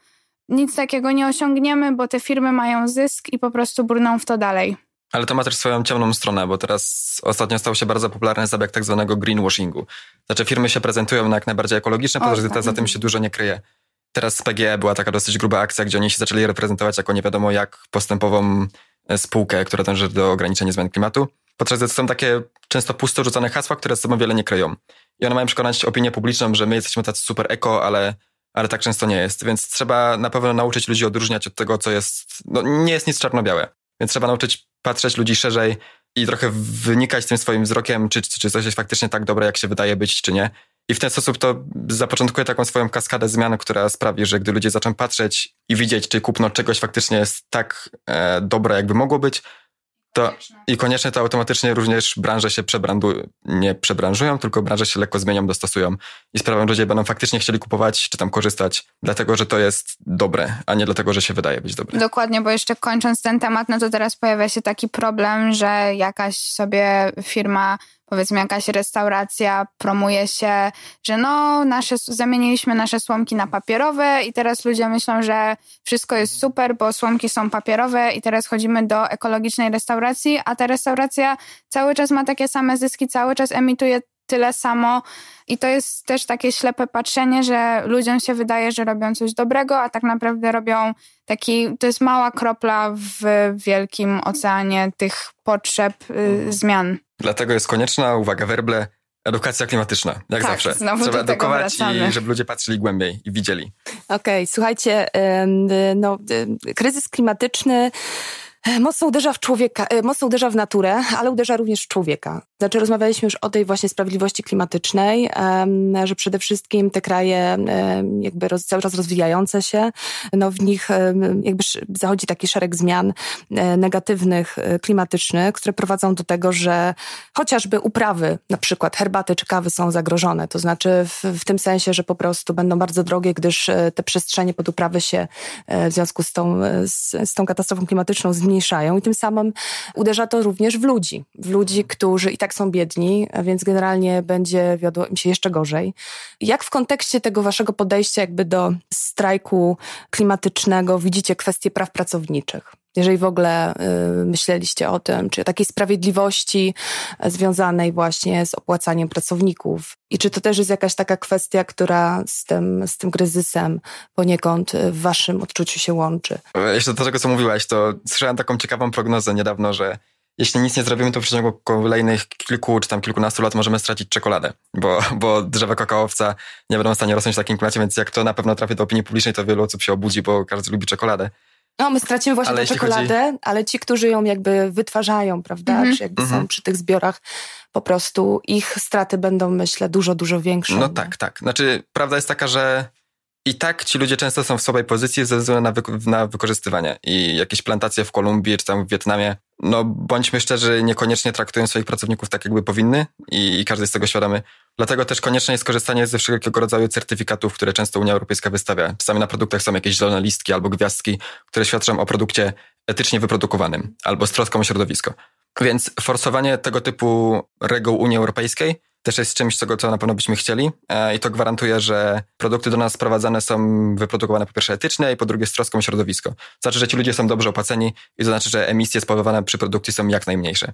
nic takiego nie osiągniemy, bo te firmy mają zysk i po prostu brną w to dalej. Ale to ma też swoją ciemną stronę, bo teraz ostatnio stał się bardzo popularny zabieg tak zwanego greenwashingu. Znaczy firmy się prezentują na jak najbardziej ekologiczne, podczas gdy tak. za tym się dużo nie kryje. Teraz z PGE była taka dosyć gruba akcja, gdzie oni się zaczęli reprezentować jako nie wiadomo jak postępową e, spółkę, która dąży do ograniczenia zmian klimatu. Podczas gdy to są takie często pusto rzucone hasła, które z sobą wiele nie kryją. I one mają przekonać opinię publiczną, że my jesteśmy tacy super eko, ale ale tak często nie jest. Więc trzeba na pewno nauczyć ludzi odróżniać od tego, co jest. No, nie jest nic czarno-białe. Więc trzeba nauczyć patrzeć ludzi szerzej i trochę wynikać tym swoim wzrokiem, czy, czy coś jest faktycznie tak dobre, jak się wydaje być, czy nie. I w ten sposób to zapoczątkuje taką swoją kaskadę zmian, która sprawi, że gdy ludzie zaczną patrzeć i widzieć, czy kupno czegoś faktycznie jest tak e, dobre, jakby mogło być, to i koniecznie to automatycznie również branże się przebrandują, nie przebranżują, tylko branże się lekko zmienią, dostosują i sprawią, że ludzie będą faktycznie chcieli kupować czy tam korzystać, dlatego że to jest dobre, a nie dlatego, że się wydaje być dobre. Dokładnie, bo jeszcze kończąc ten temat, no to teraz pojawia się taki problem, że jakaś sobie firma powiedzmy jakaś restauracja promuje się, że no, nasze, zamieniliśmy nasze słomki na papierowe i teraz ludzie myślą, że wszystko jest super, bo słomki są papierowe i teraz chodzimy do ekologicznej restauracji, a ta restauracja cały czas ma takie same zyski, cały czas emituje tyle samo. I to jest też takie ślepe patrzenie, że ludziom się wydaje, że robią coś dobrego, a tak naprawdę robią taki, to jest mała kropla w wielkim oceanie tych potrzeb, y, zmian. Dlatego jest konieczna, uwaga, werble, edukacja klimatyczna, jak tak, zawsze. Trzeba edukować i żeby ludzie patrzyli głębiej i widzieli. Okej, okay, słuchajcie, no, kryzys klimatyczny mocno uderza w człowieka, e, mocno uderza w naturę, ale uderza również w człowieka. Znaczy rozmawialiśmy już o tej właśnie sprawiedliwości klimatycznej, że przede wszystkim te kraje jakby cały czas rozwijające się, no w nich jakby zachodzi taki szereg zmian e, negatywnych, klimatycznych, które prowadzą do tego, że chociażby uprawy, na przykład herbaty czy kawy są zagrożone. To znaczy w, w tym sensie, że po prostu będą bardzo drogie, gdyż te przestrzenie pod uprawy się w związku z tą, z, z tą katastrofą klimatyczną zmniejszają zmniejszają i tym samym uderza to również w ludzi. W ludzi, którzy i tak są biedni, więc generalnie będzie wiodło im się jeszcze gorzej. Jak w kontekście tego waszego podejścia jakby do strajku klimatycznego widzicie kwestie praw pracowniczych? Jeżeli w ogóle y, myśleliście o tym, czy o takiej sprawiedliwości związanej właśnie z opłacaniem pracowników. I czy to też jest jakaś taka kwestia, która z tym, z tym kryzysem poniekąd w waszym odczuciu się łączy? Jeszcze do tego, co mówiłaś, to słyszałem taką ciekawą prognozę niedawno, że jeśli nic nie zrobimy, to w przeciągu kolejnych kilku czy tam kilkunastu lat możemy stracić czekoladę, bo, bo drzewa kakaowca nie będą w stanie rosnąć w takim klimacie, więc jak to na pewno trafi do opinii publicznej, to wielu osób się obudzi, bo każdy lubi czekoladę. No, my stracimy właśnie ale tę czekoladę, chodzi... ale ci, którzy ją jakby wytwarzają, prawda, -hmm. czy jakby -hmm. są mhm. przy tych zbiorach, po prostu ich straty będą, myślę, dużo, dużo większe. No tak, tak. Znaczy, prawda jest taka, że i tak ci ludzie często są w słabej pozycji ze względu na, wy- na wykorzystywanie. I jakieś plantacje w Kolumbii czy tam w Wietnamie, no bądźmy szczerzy, niekoniecznie traktują swoich pracowników tak, jakby powinny i, i każdy jest tego świadomy. Dlatego też konieczne jest korzystanie ze wszelkiego rodzaju certyfikatów, które często Unia Europejska wystawia. Czasami na produktach są jakieś zielone listki albo gwiazdki, które świadczą o produkcie etycznie wyprodukowanym albo z troską o środowisko. Więc forsowanie tego typu reguł Unii Europejskiej też jest czymś, czego co na pewno byśmy chcieli e, i to gwarantuje, że produkty do nas sprowadzane są wyprodukowane po pierwsze etycznie i po drugie z troską o środowisko. Znaczy, że ci ludzie są dobrze opłaceni i to znaczy, że emisje spowodowane przy produkcji są jak najmniejsze.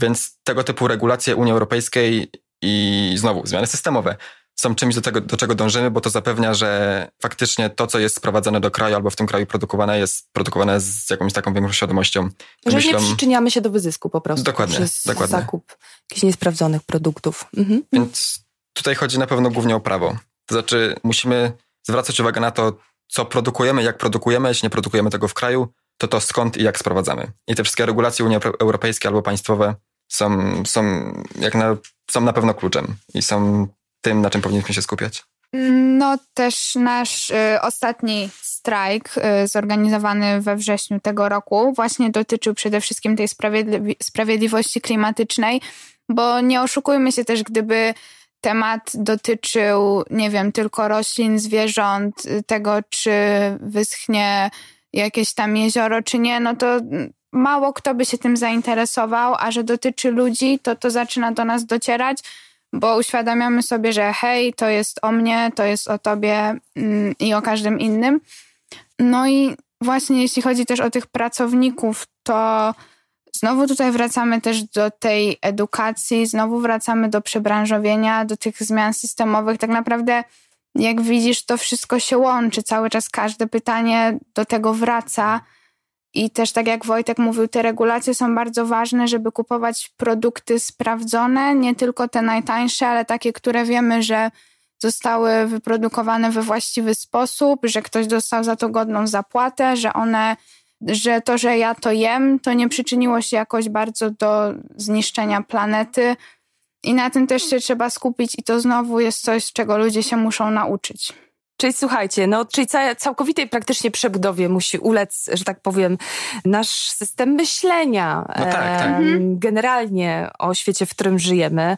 Więc tego typu regulacje Unii Europejskiej i znowu zmiany systemowe są czymś, do, tego, do czego dążymy, bo to zapewnia, że faktycznie to, co jest sprowadzane do kraju albo w tym kraju produkowane, jest produkowane z jakąś taką większą świadomością. Że Myślą... nie przyczyniamy się do wyzysku po prostu. Dokładnie. Przez dokładnie. zakup jakichś niesprawdzonych produktów. Mhm. Więc tutaj chodzi na pewno głównie o prawo. To znaczy musimy zwracać uwagę na to, co produkujemy, jak produkujemy, jeśli nie produkujemy tego w kraju, to to skąd i jak sprowadzamy. I te wszystkie regulacje Unii Europejskiej albo państwowe są, są, jak na, są na pewno kluczem i są tym, na czym powinniśmy się skupiać? No też nasz y, ostatni strajk y, zorganizowany we wrześniu tego roku właśnie dotyczył przede wszystkim tej sprawiedli sprawiedliwości klimatycznej, bo nie oszukujmy się też, gdyby temat dotyczył, nie wiem, tylko roślin, zwierząt, y, tego czy wyschnie jakieś tam jezioro, czy nie, no to mało kto by się tym zainteresował, a że dotyczy ludzi, to to zaczyna do nas docierać bo uświadamiamy sobie, że hej, to jest o mnie, to jest o tobie mm, i o każdym innym. No i właśnie jeśli chodzi też o tych pracowników, to znowu tutaj wracamy też do tej edukacji, znowu wracamy do przebranżowienia, do tych zmian systemowych. Tak naprawdę, jak widzisz, to wszystko się łączy. Cały czas każde pytanie do tego wraca. I też tak jak Wojtek mówił, te regulacje są bardzo ważne, żeby kupować produkty sprawdzone, nie tylko te najtańsze, ale takie, które wiemy, że zostały wyprodukowane we właściwy sposób, że ktoś dostał za to godną zapłatę, że one, że to, że ja to jem, to nie przyczyniło się jakoś bardzo do zniszczenia planety. I na tym też się trzeba skupić, i to znowu jest coś, czego ludzie się muszą nauczyć. Czyli słuchajcie, no, czyli całkowitej praktycznie przebudowie musi ulec, że tak powiem, nasz system myślenia. No tak, tak. Generalnie o świecie, w którym żyjemy.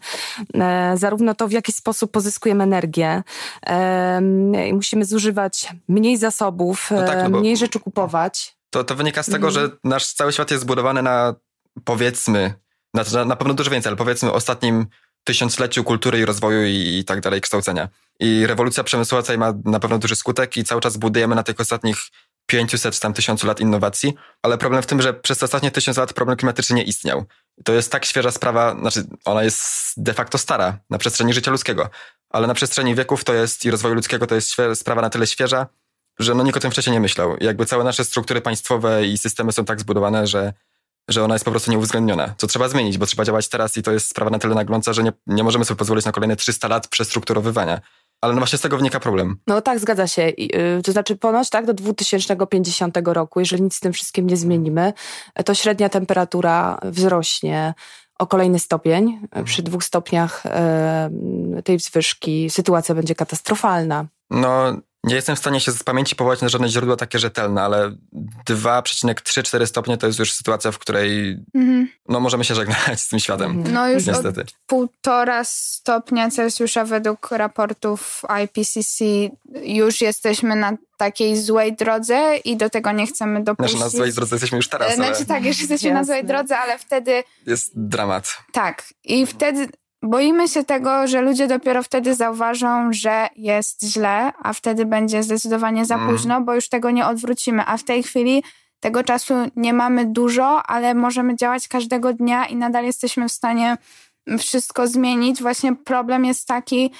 E, zarówno to, w jaki sposób pozyskujemy energię. E, musimy zużywać mniej zasobów, no tak, no mniej rzeczy kupować. To, to wynika z tego, mhm. że nasz cały świat jest zbudowany na powiedzmy, na, na pewno dużo więcej, ale powiedzmy ostatnim tysiącleciu kultury i rozwoju i, i tak dalej, kształcenia. I rewolucja przemysłowa tutaj ma na pewno duży skutek i cały czas budujemy na tych ostatnich 500 czy tam tysiącu lat innowacji, ale problem w tym, że przez te ostatnie tysiąc lat problem klimatyczny nie istniał. To jest tak świeża sprawa, znaczy ona jest de facto stara na przestrzeni życia ludzkiego, ale na przestrzeni wieków to jest i rozwoju ludzkiego to jest sprawa na tyle świeża, że no nikt o tym wcześniej nie myślał. I jakby całe nasze struktury państwowe i systemy są tak zbudowane, że że ona jest po prostu nieuwzględniona. Co trzeba zmienić, bo trzeba działać teraz i to jest sprawa na tyle nagląca, że nie, nie możemy sobie pozwolić na kolejne 300 lat przestrukturowywania. Ale no właśnie z tego wynika problem. No tak, zgadza się. Y, to znaczy ponoć tak do 2050 roku, jeżeli nic z tym wszystkim nie zmienimy, to średnia temperatura wzrośnie o kolejny stopień. Mhm. Przy dwóch stopniach y, tej wzwyżki sytuacja będzie katastrofalna. No, nie jestem w stanie się z pamięci powołać na żadne źródło takie rzetelne, ale 2,3-4 stopnie to jest już sytuacja, w której mhm. no, możemy się żegnać z tym światem. Mhm. No już niestety. półtora stopnia Celsjusza według raportów IPCC już jesteśmy na takiej złej drodze i do tego nie chcemy dopuścić. Znaczy na złej drodze jesteśmy już teraz. Znaczy ale... tak, już jesteśmy Jasne. na złej drodze, ale wtedy... Jest dramat. Tak. I wtedy Boimy się tego, że ludzie dopiero wtedy zauważą, że jest źle, a wtedy będzie zdecydowanie za mm. późno, bo już tego nie odwrócimy. A w tej chwili tego czasu nie mamy dużo, ale możemy działać każdego dnia i nadal jesteśmy w stanie wszystko zmienić. Właśnie problem jest taki,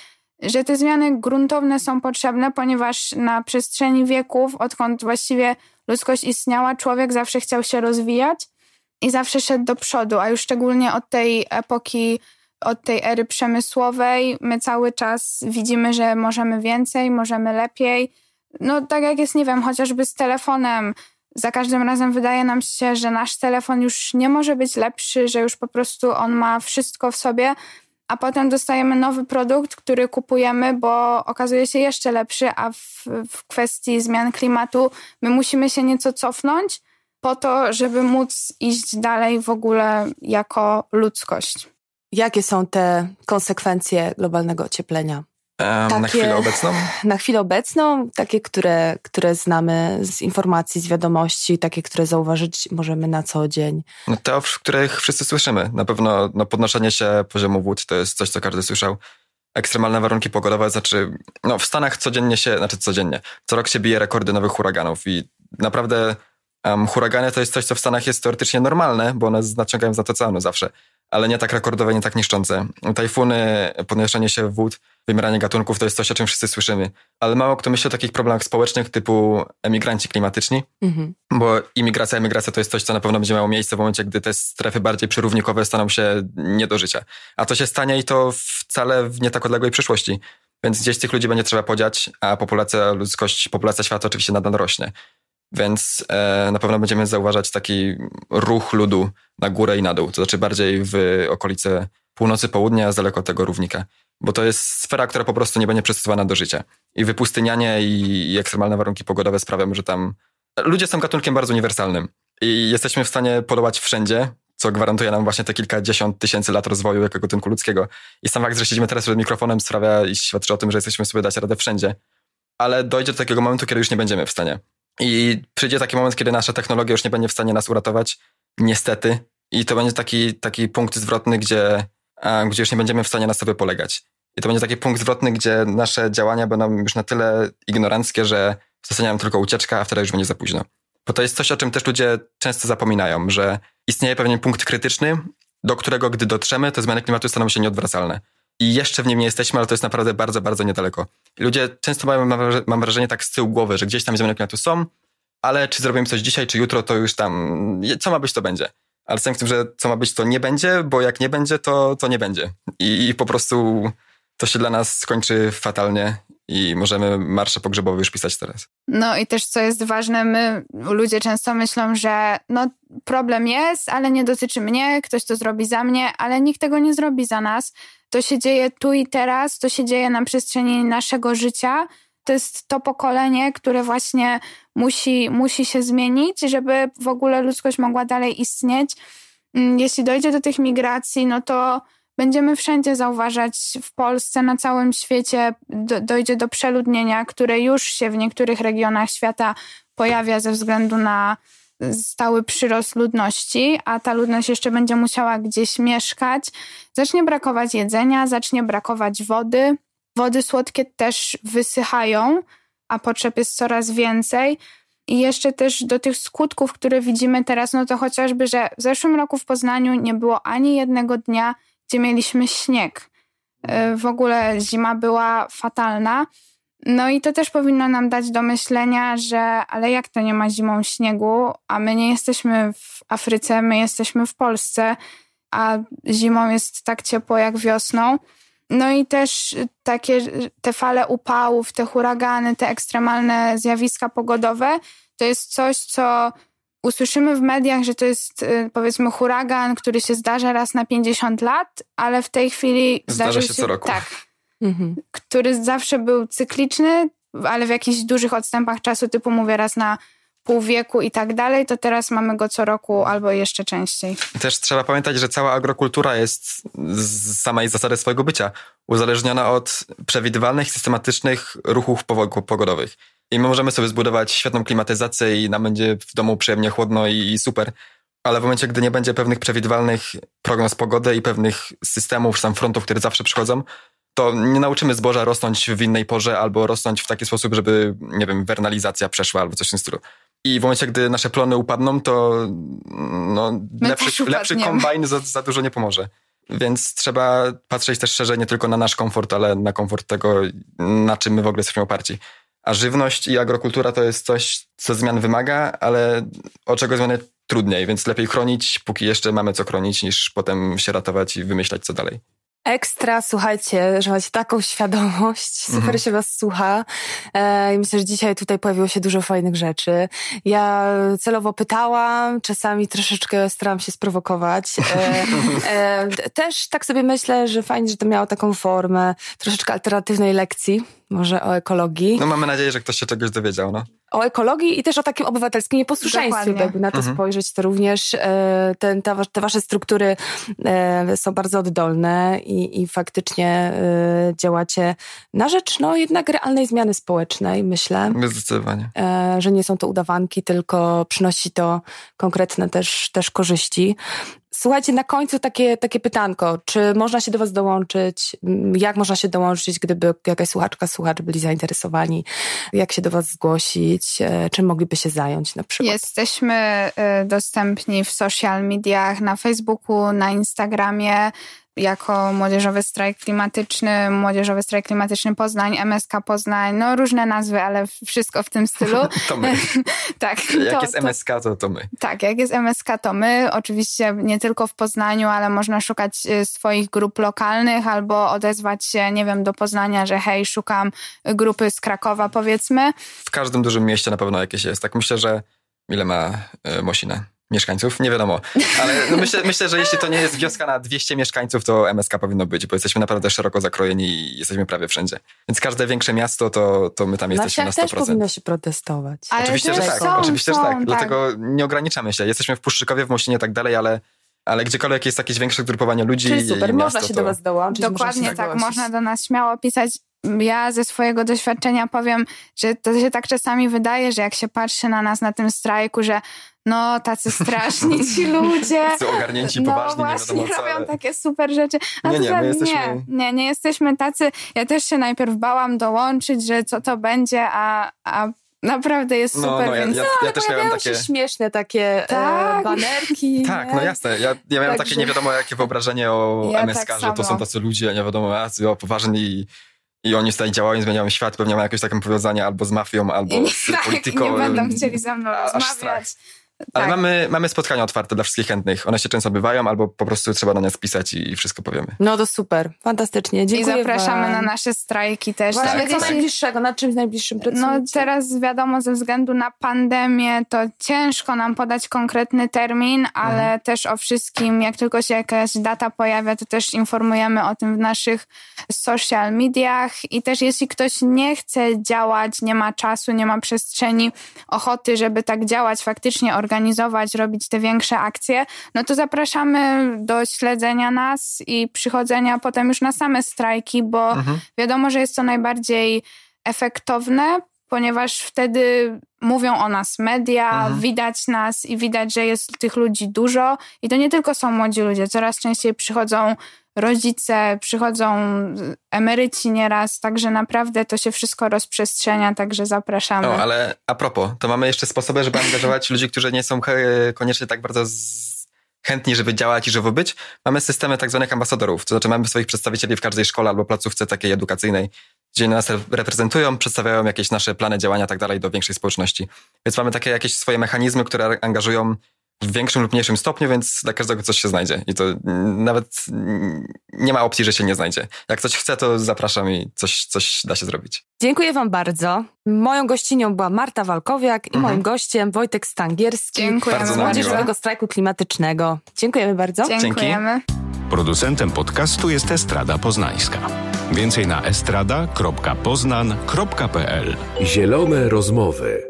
że te zmiany gruntowne są potrzebne, ponieważ na przestrzeni wieków, odkąd właściwie ludzkość istniała, człowiek zawsze chciał się rozwijać i zawsze szedł do przodu, a już szczególnie od tej epoki od tej ery przemysłowej my cały czas widzimy, że możemy więcej, możemy lepiej. No tak jak jest, nie wiem, chociażby z telefonem. Za każdym razem wydaje nam się, że nasz telefon już nie może być lepszy, że już po prostu on ma wszystko w sobie, a potem dostajemy nowy produkt, który kupujemy, bo okazuje się jeszcze lepszy, a w, w kwestii zmian klimatu my musimy się nieco cofnąć po to, żeby móc iść dalej w ogóle jako ludzkość. Jakie są te konsekwencje globalnego ocieplenia? takie, na chwilę obecną? Na chwilę obecną, takie, które, które znamy z informacji, z wiadomości, takie, które zauważyć możemy na co dzień. No te, o których wszyscy słyszymy. Na pewno no, podnoszenie się poziomu wód to jest coś, co każdy słyszał. Ekstremalne warunki pogodowe, znaczy, no w Stanach codziennie się, znaczy codziennie, co rok się bije rekordy nowych huraganów i naprawdę um, huragany to jest coś, co w Stanach jest teoretycznie normalne, bo one naciągają za to oceanu zawsze ale nie tak rekordowe, nie tak niszczące. Tajfuny, podnoszenie się wód, wymieranie gatunków to jest coś, o czym wszyscy słyszymy. Ale mało kto myśli o takich problemach społecznych typu emigranci klimatyczni, mhm. bo imigracja, emigracja to jest coś, co na pewno będzie miało miejsce w momencie, gdy te strefy bardziej przyrównikowe staną się nie do życia. A to się stanie i to wcale w nie tak odległej przyszłości. Więc gdzieś tych ludzi będzie trzeba podziać, a populacja ludzkość, populacja świata oczywiście nadal rośnie. Więc e, na pewno będziemy zauważać taki ruch ludu na górę i na dół, to znaczy bardziej w okolice północy, południa, z daleko od tego równika. bo to jest sfera, która po prostu nie będzie przystosowana do życia. I wypustynianie i, i ekstremalne warunki pogodowe sprawiają, że tam ludzie są gatunkiem bardzo uniwersalnym i jesteśmy w stanie podołać wszędzie, co gwarantuje nam właśnie te kilkadziesiąt tysięcy lat rozwoju jako gatunku ludzkiego. I sam fakt, że siedzimy teraz przed mikrofonem sprawia i świadczy o tym, że jesteśmy sobie dać radę wszędzie. Ale dojdzie do takiego momentu, kiedy już nie będziemy w stanie. I przyjdzie taki moment, kiedy nasza technologia już nie będzie w stanie nas uratować, niestety. I to będzie taki, taki punkt zwrotny, gdzie, gdzie już nie będziemy w stanie na sobie polegać. I to będzie taki punkt zwrotny, gdzie nasze działania będą już na tyle ignoranckie, że zostanie nam tylko ucieczka, a wtedy już będzie za późno. Bo to jest coś, o czym też ludzie często zapominają, że istnieje pewien punkt krytyczny, do którego gdy dotrzemy, te zmiany klimatu staną się nieodwracalne. I jeszcze w nim nie jesteśmy, ale to jest naprawdę bardzo, bardzo niedaleko. Ludzie często mają, mam wrażenie, tak z tyłu głowy, że gdzieś tam zmiany klimatu są, ale czy zrobimy coś dzisiaj, czy jutro, to już tam, co ma być, to będzie. Ale z tym, że co ma być, to nie będzie, bo jak nie będzie, to, to nie będzie. I, I po prostu to się dla nas skończy fatalnie i możemy marsze pogrzebowe już pisać teraz. No i też co jest ważne, my ludzie często myślą, że no problem jest, ale nie dotyczy mnie, ktoś to zrobi za mnie, ale nikt tego nie zrobi za nas. To się dzieje tu i teraz, to się dzieje na przestrzeni naszego życia. To jest to pokolenie, które właśnie musi, musi się zmienić, żeby w ogóle ludzkość mogła dalej istnieć. Mm, jeśli dojdzie do tych migracji, no to będziemy wszędzie zauważać w Polsce, na całym świecie do, dojdzie do przeludnienia, które już się w niektórych regionach świata pojawia ze względu na stały przyrost ludności, a ta ludność jeszcze będzie musiała gdzieś mieszkać. Zacznie brakować jedzenia, zacznie brakować wody. Wody słodkie też wysychają, a potrzeb jest coraz więcej. I jeszcze też do tych skutków, które widzimy teraz, no to chociażby, że w zeszłym roku w Poznaniu nie było ani jednego dnia, gdzie mieliśmy śnieg. E, w ogóle zima była fatalna. No i to też powinno nam dać do myślenia, że ale jak to nie ma zimą śniegu, a my nie jesteśmy w Afryce, my jesteśmy w Polsce, a zimą jest tak ciepło jak wiosną. No i też takie te fale upałów, te huragany, te ekstremalne zjawiska pogodowe, to jest coś, co usłyszymy w mediach, że to jest y, powiedzmy huragan, który się zdarza raz na 50 lat, ale w tej chwili zdarza się, co roku. Tak. Mhm. Który zawsze był cykliczny, ale w jakichś dużych odstępach czasu, typu mówię raz na pół wieku i tak dalej, to teraz mamy go co roku albo jeszcze częściej. Też trzeba pamiętać, że cała agrokultura jest z samej zasady swojego bycia uzależniona od przewidywalnych, systematycznych ruchów pogodowych. I my możemy sobie zbudować świetną klimatyzację i nam będzie w domu przyjemnie chłodno i, super. Ale w momencie, gdy nie będzie pewnych przewidywalnych prognoz pogody i pewnych systemów, sam frontów, które zawsze przychodzą, to nie nauczymy zboża rosnąć w innej porze albo rosnąć w taki sposób, żeby, nie wiem, wernalizacja przeszła albo coś w tym stylu. I w momencie, gdy nasze plony upadną, to no, lepszy, lepszy kombajn za, za dużo nie pomoże. Więc trzeba patrzeć też szerzej nie tylko na nasz komfort, ale na komfort tego, na czym my w ogóle jesteśmy oparci. A żywność i agrokultura to jest coś, co zmian wymaga, ale o czego zmiany trudniej, więc lepiej chronić, póki jeszcze mamy co chronić, niż potem się ratować i wymyślać co dalej. Ekstra, słuchajcie, że macie taką świadomość, super mhm. się was słucha e, i myślę, że dzisiaj tutaj pojawiło się dużo fajnych rzeczy. Ja celowo pytałam, czasami troszeczkę staram się sprowokować. E, e, też tak sobie myślę, że fajnie, że to miało taką formę troszeczkę alternatywnej lekcji, może o ekologii. No mamy nadzieję, że ktoś się czegoś dowiedział, no o ekologii i też o takim obywatelskim nieposłuszeństwie, jakby na to mhm. spojrzeć, to również e, ten, ta, te wasze struktury e, są bardzo oddolne i, i faktycznie e, działacie na rzecz no jednak realnej zmiany społecznej, myślę. Zdecydowanie. Że nie są to udawanki, tylko przynosi to konkretne też, też korzyści. Słuchajcie, na końcu takie, takie pytanko. Czy można się do Was dołączyć? Jak można się dołączyć, gdyby jakaś słuchaczka, słuchacz byli zainteresowani? Jak się do Was zgłosić? E, czym mogliby się zająć na przykład? Jesteśmy e, dostępni w social mediach, na Facebooku, na Instagramie jako Młodzieżowy Strajk Klimatyczny, Młodzieżowy Strajk Klimatyczny Poznań, MSK Poznań, no różne nazwy, ale wszystko w tym stylu. to my. tak. Jak to, jest MSK, to to my. Tak, jak jest MSK, to my. Oczywiście nie tylko w Poznaniu, ale można szukać y, swoich grup lokalnych albo odezwać się, nie wiem, do Poznania, że hej, szukam grupy z Krakowa, powiedzmy. W każdym dużym mieście na pewno jakieś jest. Tak myślę, że ile ma y, Mosina? Mieszkańców, nie wiadomo. Ale no myślę, myślę, że jeśli to nie jest wioska na 200 mieszkańców, to MSK powinno być, bo jesteśmy naprawdę szeroko zakrojeni i jesteśmy prawie wszędzie. Więc każde większe miasto, to, to my tam jesteśmy na 100%. też powinno się protestować. Ale Oczywiście, że tak, są, oczywiście, że są, tak. tak. Dlatego nie ograniczamy się. Jesteśmy w Puszczykowie, w Mościnie i tak dalej, ale, ale gdziekolwiek jest jakieś większe grupowanie ludzi Czyli super, i można miasto, się to... do was dołączyć. Dokładnie się tak, zgłosić. można do nas śmiało pisać. Ja ze swojego doświadczenia powiem, że to się tak czasami wydaje, że jak się patrzy na nas na tym strajku, że no tacy straszni ci ludzie. Ogarnięci, no poważni, nie właśnie, wiadomo co, robią ale- takie super rzeczy. A Nie, nie, my jesteśmy- nie, nie, nie jesteśmy tacy. Ja też się najpierw bałam dołączyć, że co to będzie, a, a naprawdę jest No, super, no, ja, więc ja, ja też miałem takie... się śmieszne takie Tak. e, banerki. Tak, nie? no jasne. Ja, ja miałem Także- takie nie wiadomo jakie wyobrażenie o Ja MSK, tak że to są tacy ludzie, nie wiadomo, jacy o, poważni i, oni tutaj działają, zmieniają świat, pewnie mają jakieś takie powiązania albo z mafią, albo I, z tak, polityką. nie będą chcieli ze mną aż strach. Rozmawiać. Ale Tak. mamy, mamy spotkania otwarte dla wszystkich chętnych. One się często bywają, albo po prostu trzeba do nas pisać i, i wszystko powiemy. No to super, fantastycznie. I Dziękuję zapraszamy wam. na nasze strajki też. Właśnie, Nawet co najbliższego, nad czymś najbliższym pracujecie? No teraz wiadomo, ze względu na pandemię, to ciężko nam podać konkretny termin, ale Mhm. też o wszystkim, jak tylko się jakaś data pojawia, to też informujemy o tym w naszych social mediach i też jeśli ktoś nie chce działać, nie ma czasu, nie ma przestrzeni, ochoty, żeby tak działać, faktycznie organizować, robić te większe akcje, no to zapraszamy do śledzenia nas i przychodzenia potem już na same strajki, bo Mhm. wiadomo, że jest to najbardziej efektowne, ponieważ wtedy mówią o nas media, Mhm. widać nas i widać, że jest tych ludzi dużo. I to nie tylko są młodzi ludzie, coraz częściej przychodzą rodzice, przychodzą emeryci nieraz, także naprawdę to się wszystko rozprzestrzenia, także zapraszamy. No, ale a propos, to mamy jeszcze sposoby, żeby angażować ludzi, którzy nie są koniecznie tak bardzo z... chętni, żeby działać i żeby być. Mamy systemy tak zwanych ambasadorów, to znaczy mamy swoich przedstawicieli w każdej szkole albo placówce takiej edukacyjnej, gdzie nas re- reprezentują, przedstawiają jakieś nasze plany działania i tak dalej do większej społeczności. Więc mamy takie jakieś swoje mechanizmy, które angażują w większym lub mniejszym stopniu, więc dla każdego coś się znajdzie. I to nawet nie ma opcji, że się nie znajdzie. Jak ktoś chce, to zapraszam i coś, coś da się zrobić. Dziękuję wam bardzo. Moją gościnią była Marta Walkowiak i Mhm. moim gościem Wojtek Stangierski Dziękujemy Bardzo. Młodzieżowego Strajku Klimatycznego. Dziękujemy bardzo. Dziękujemy. Producentem podcastu jest Estrada Poznańska. Więcej na estrada.poznan.pl Zielone rozmowy.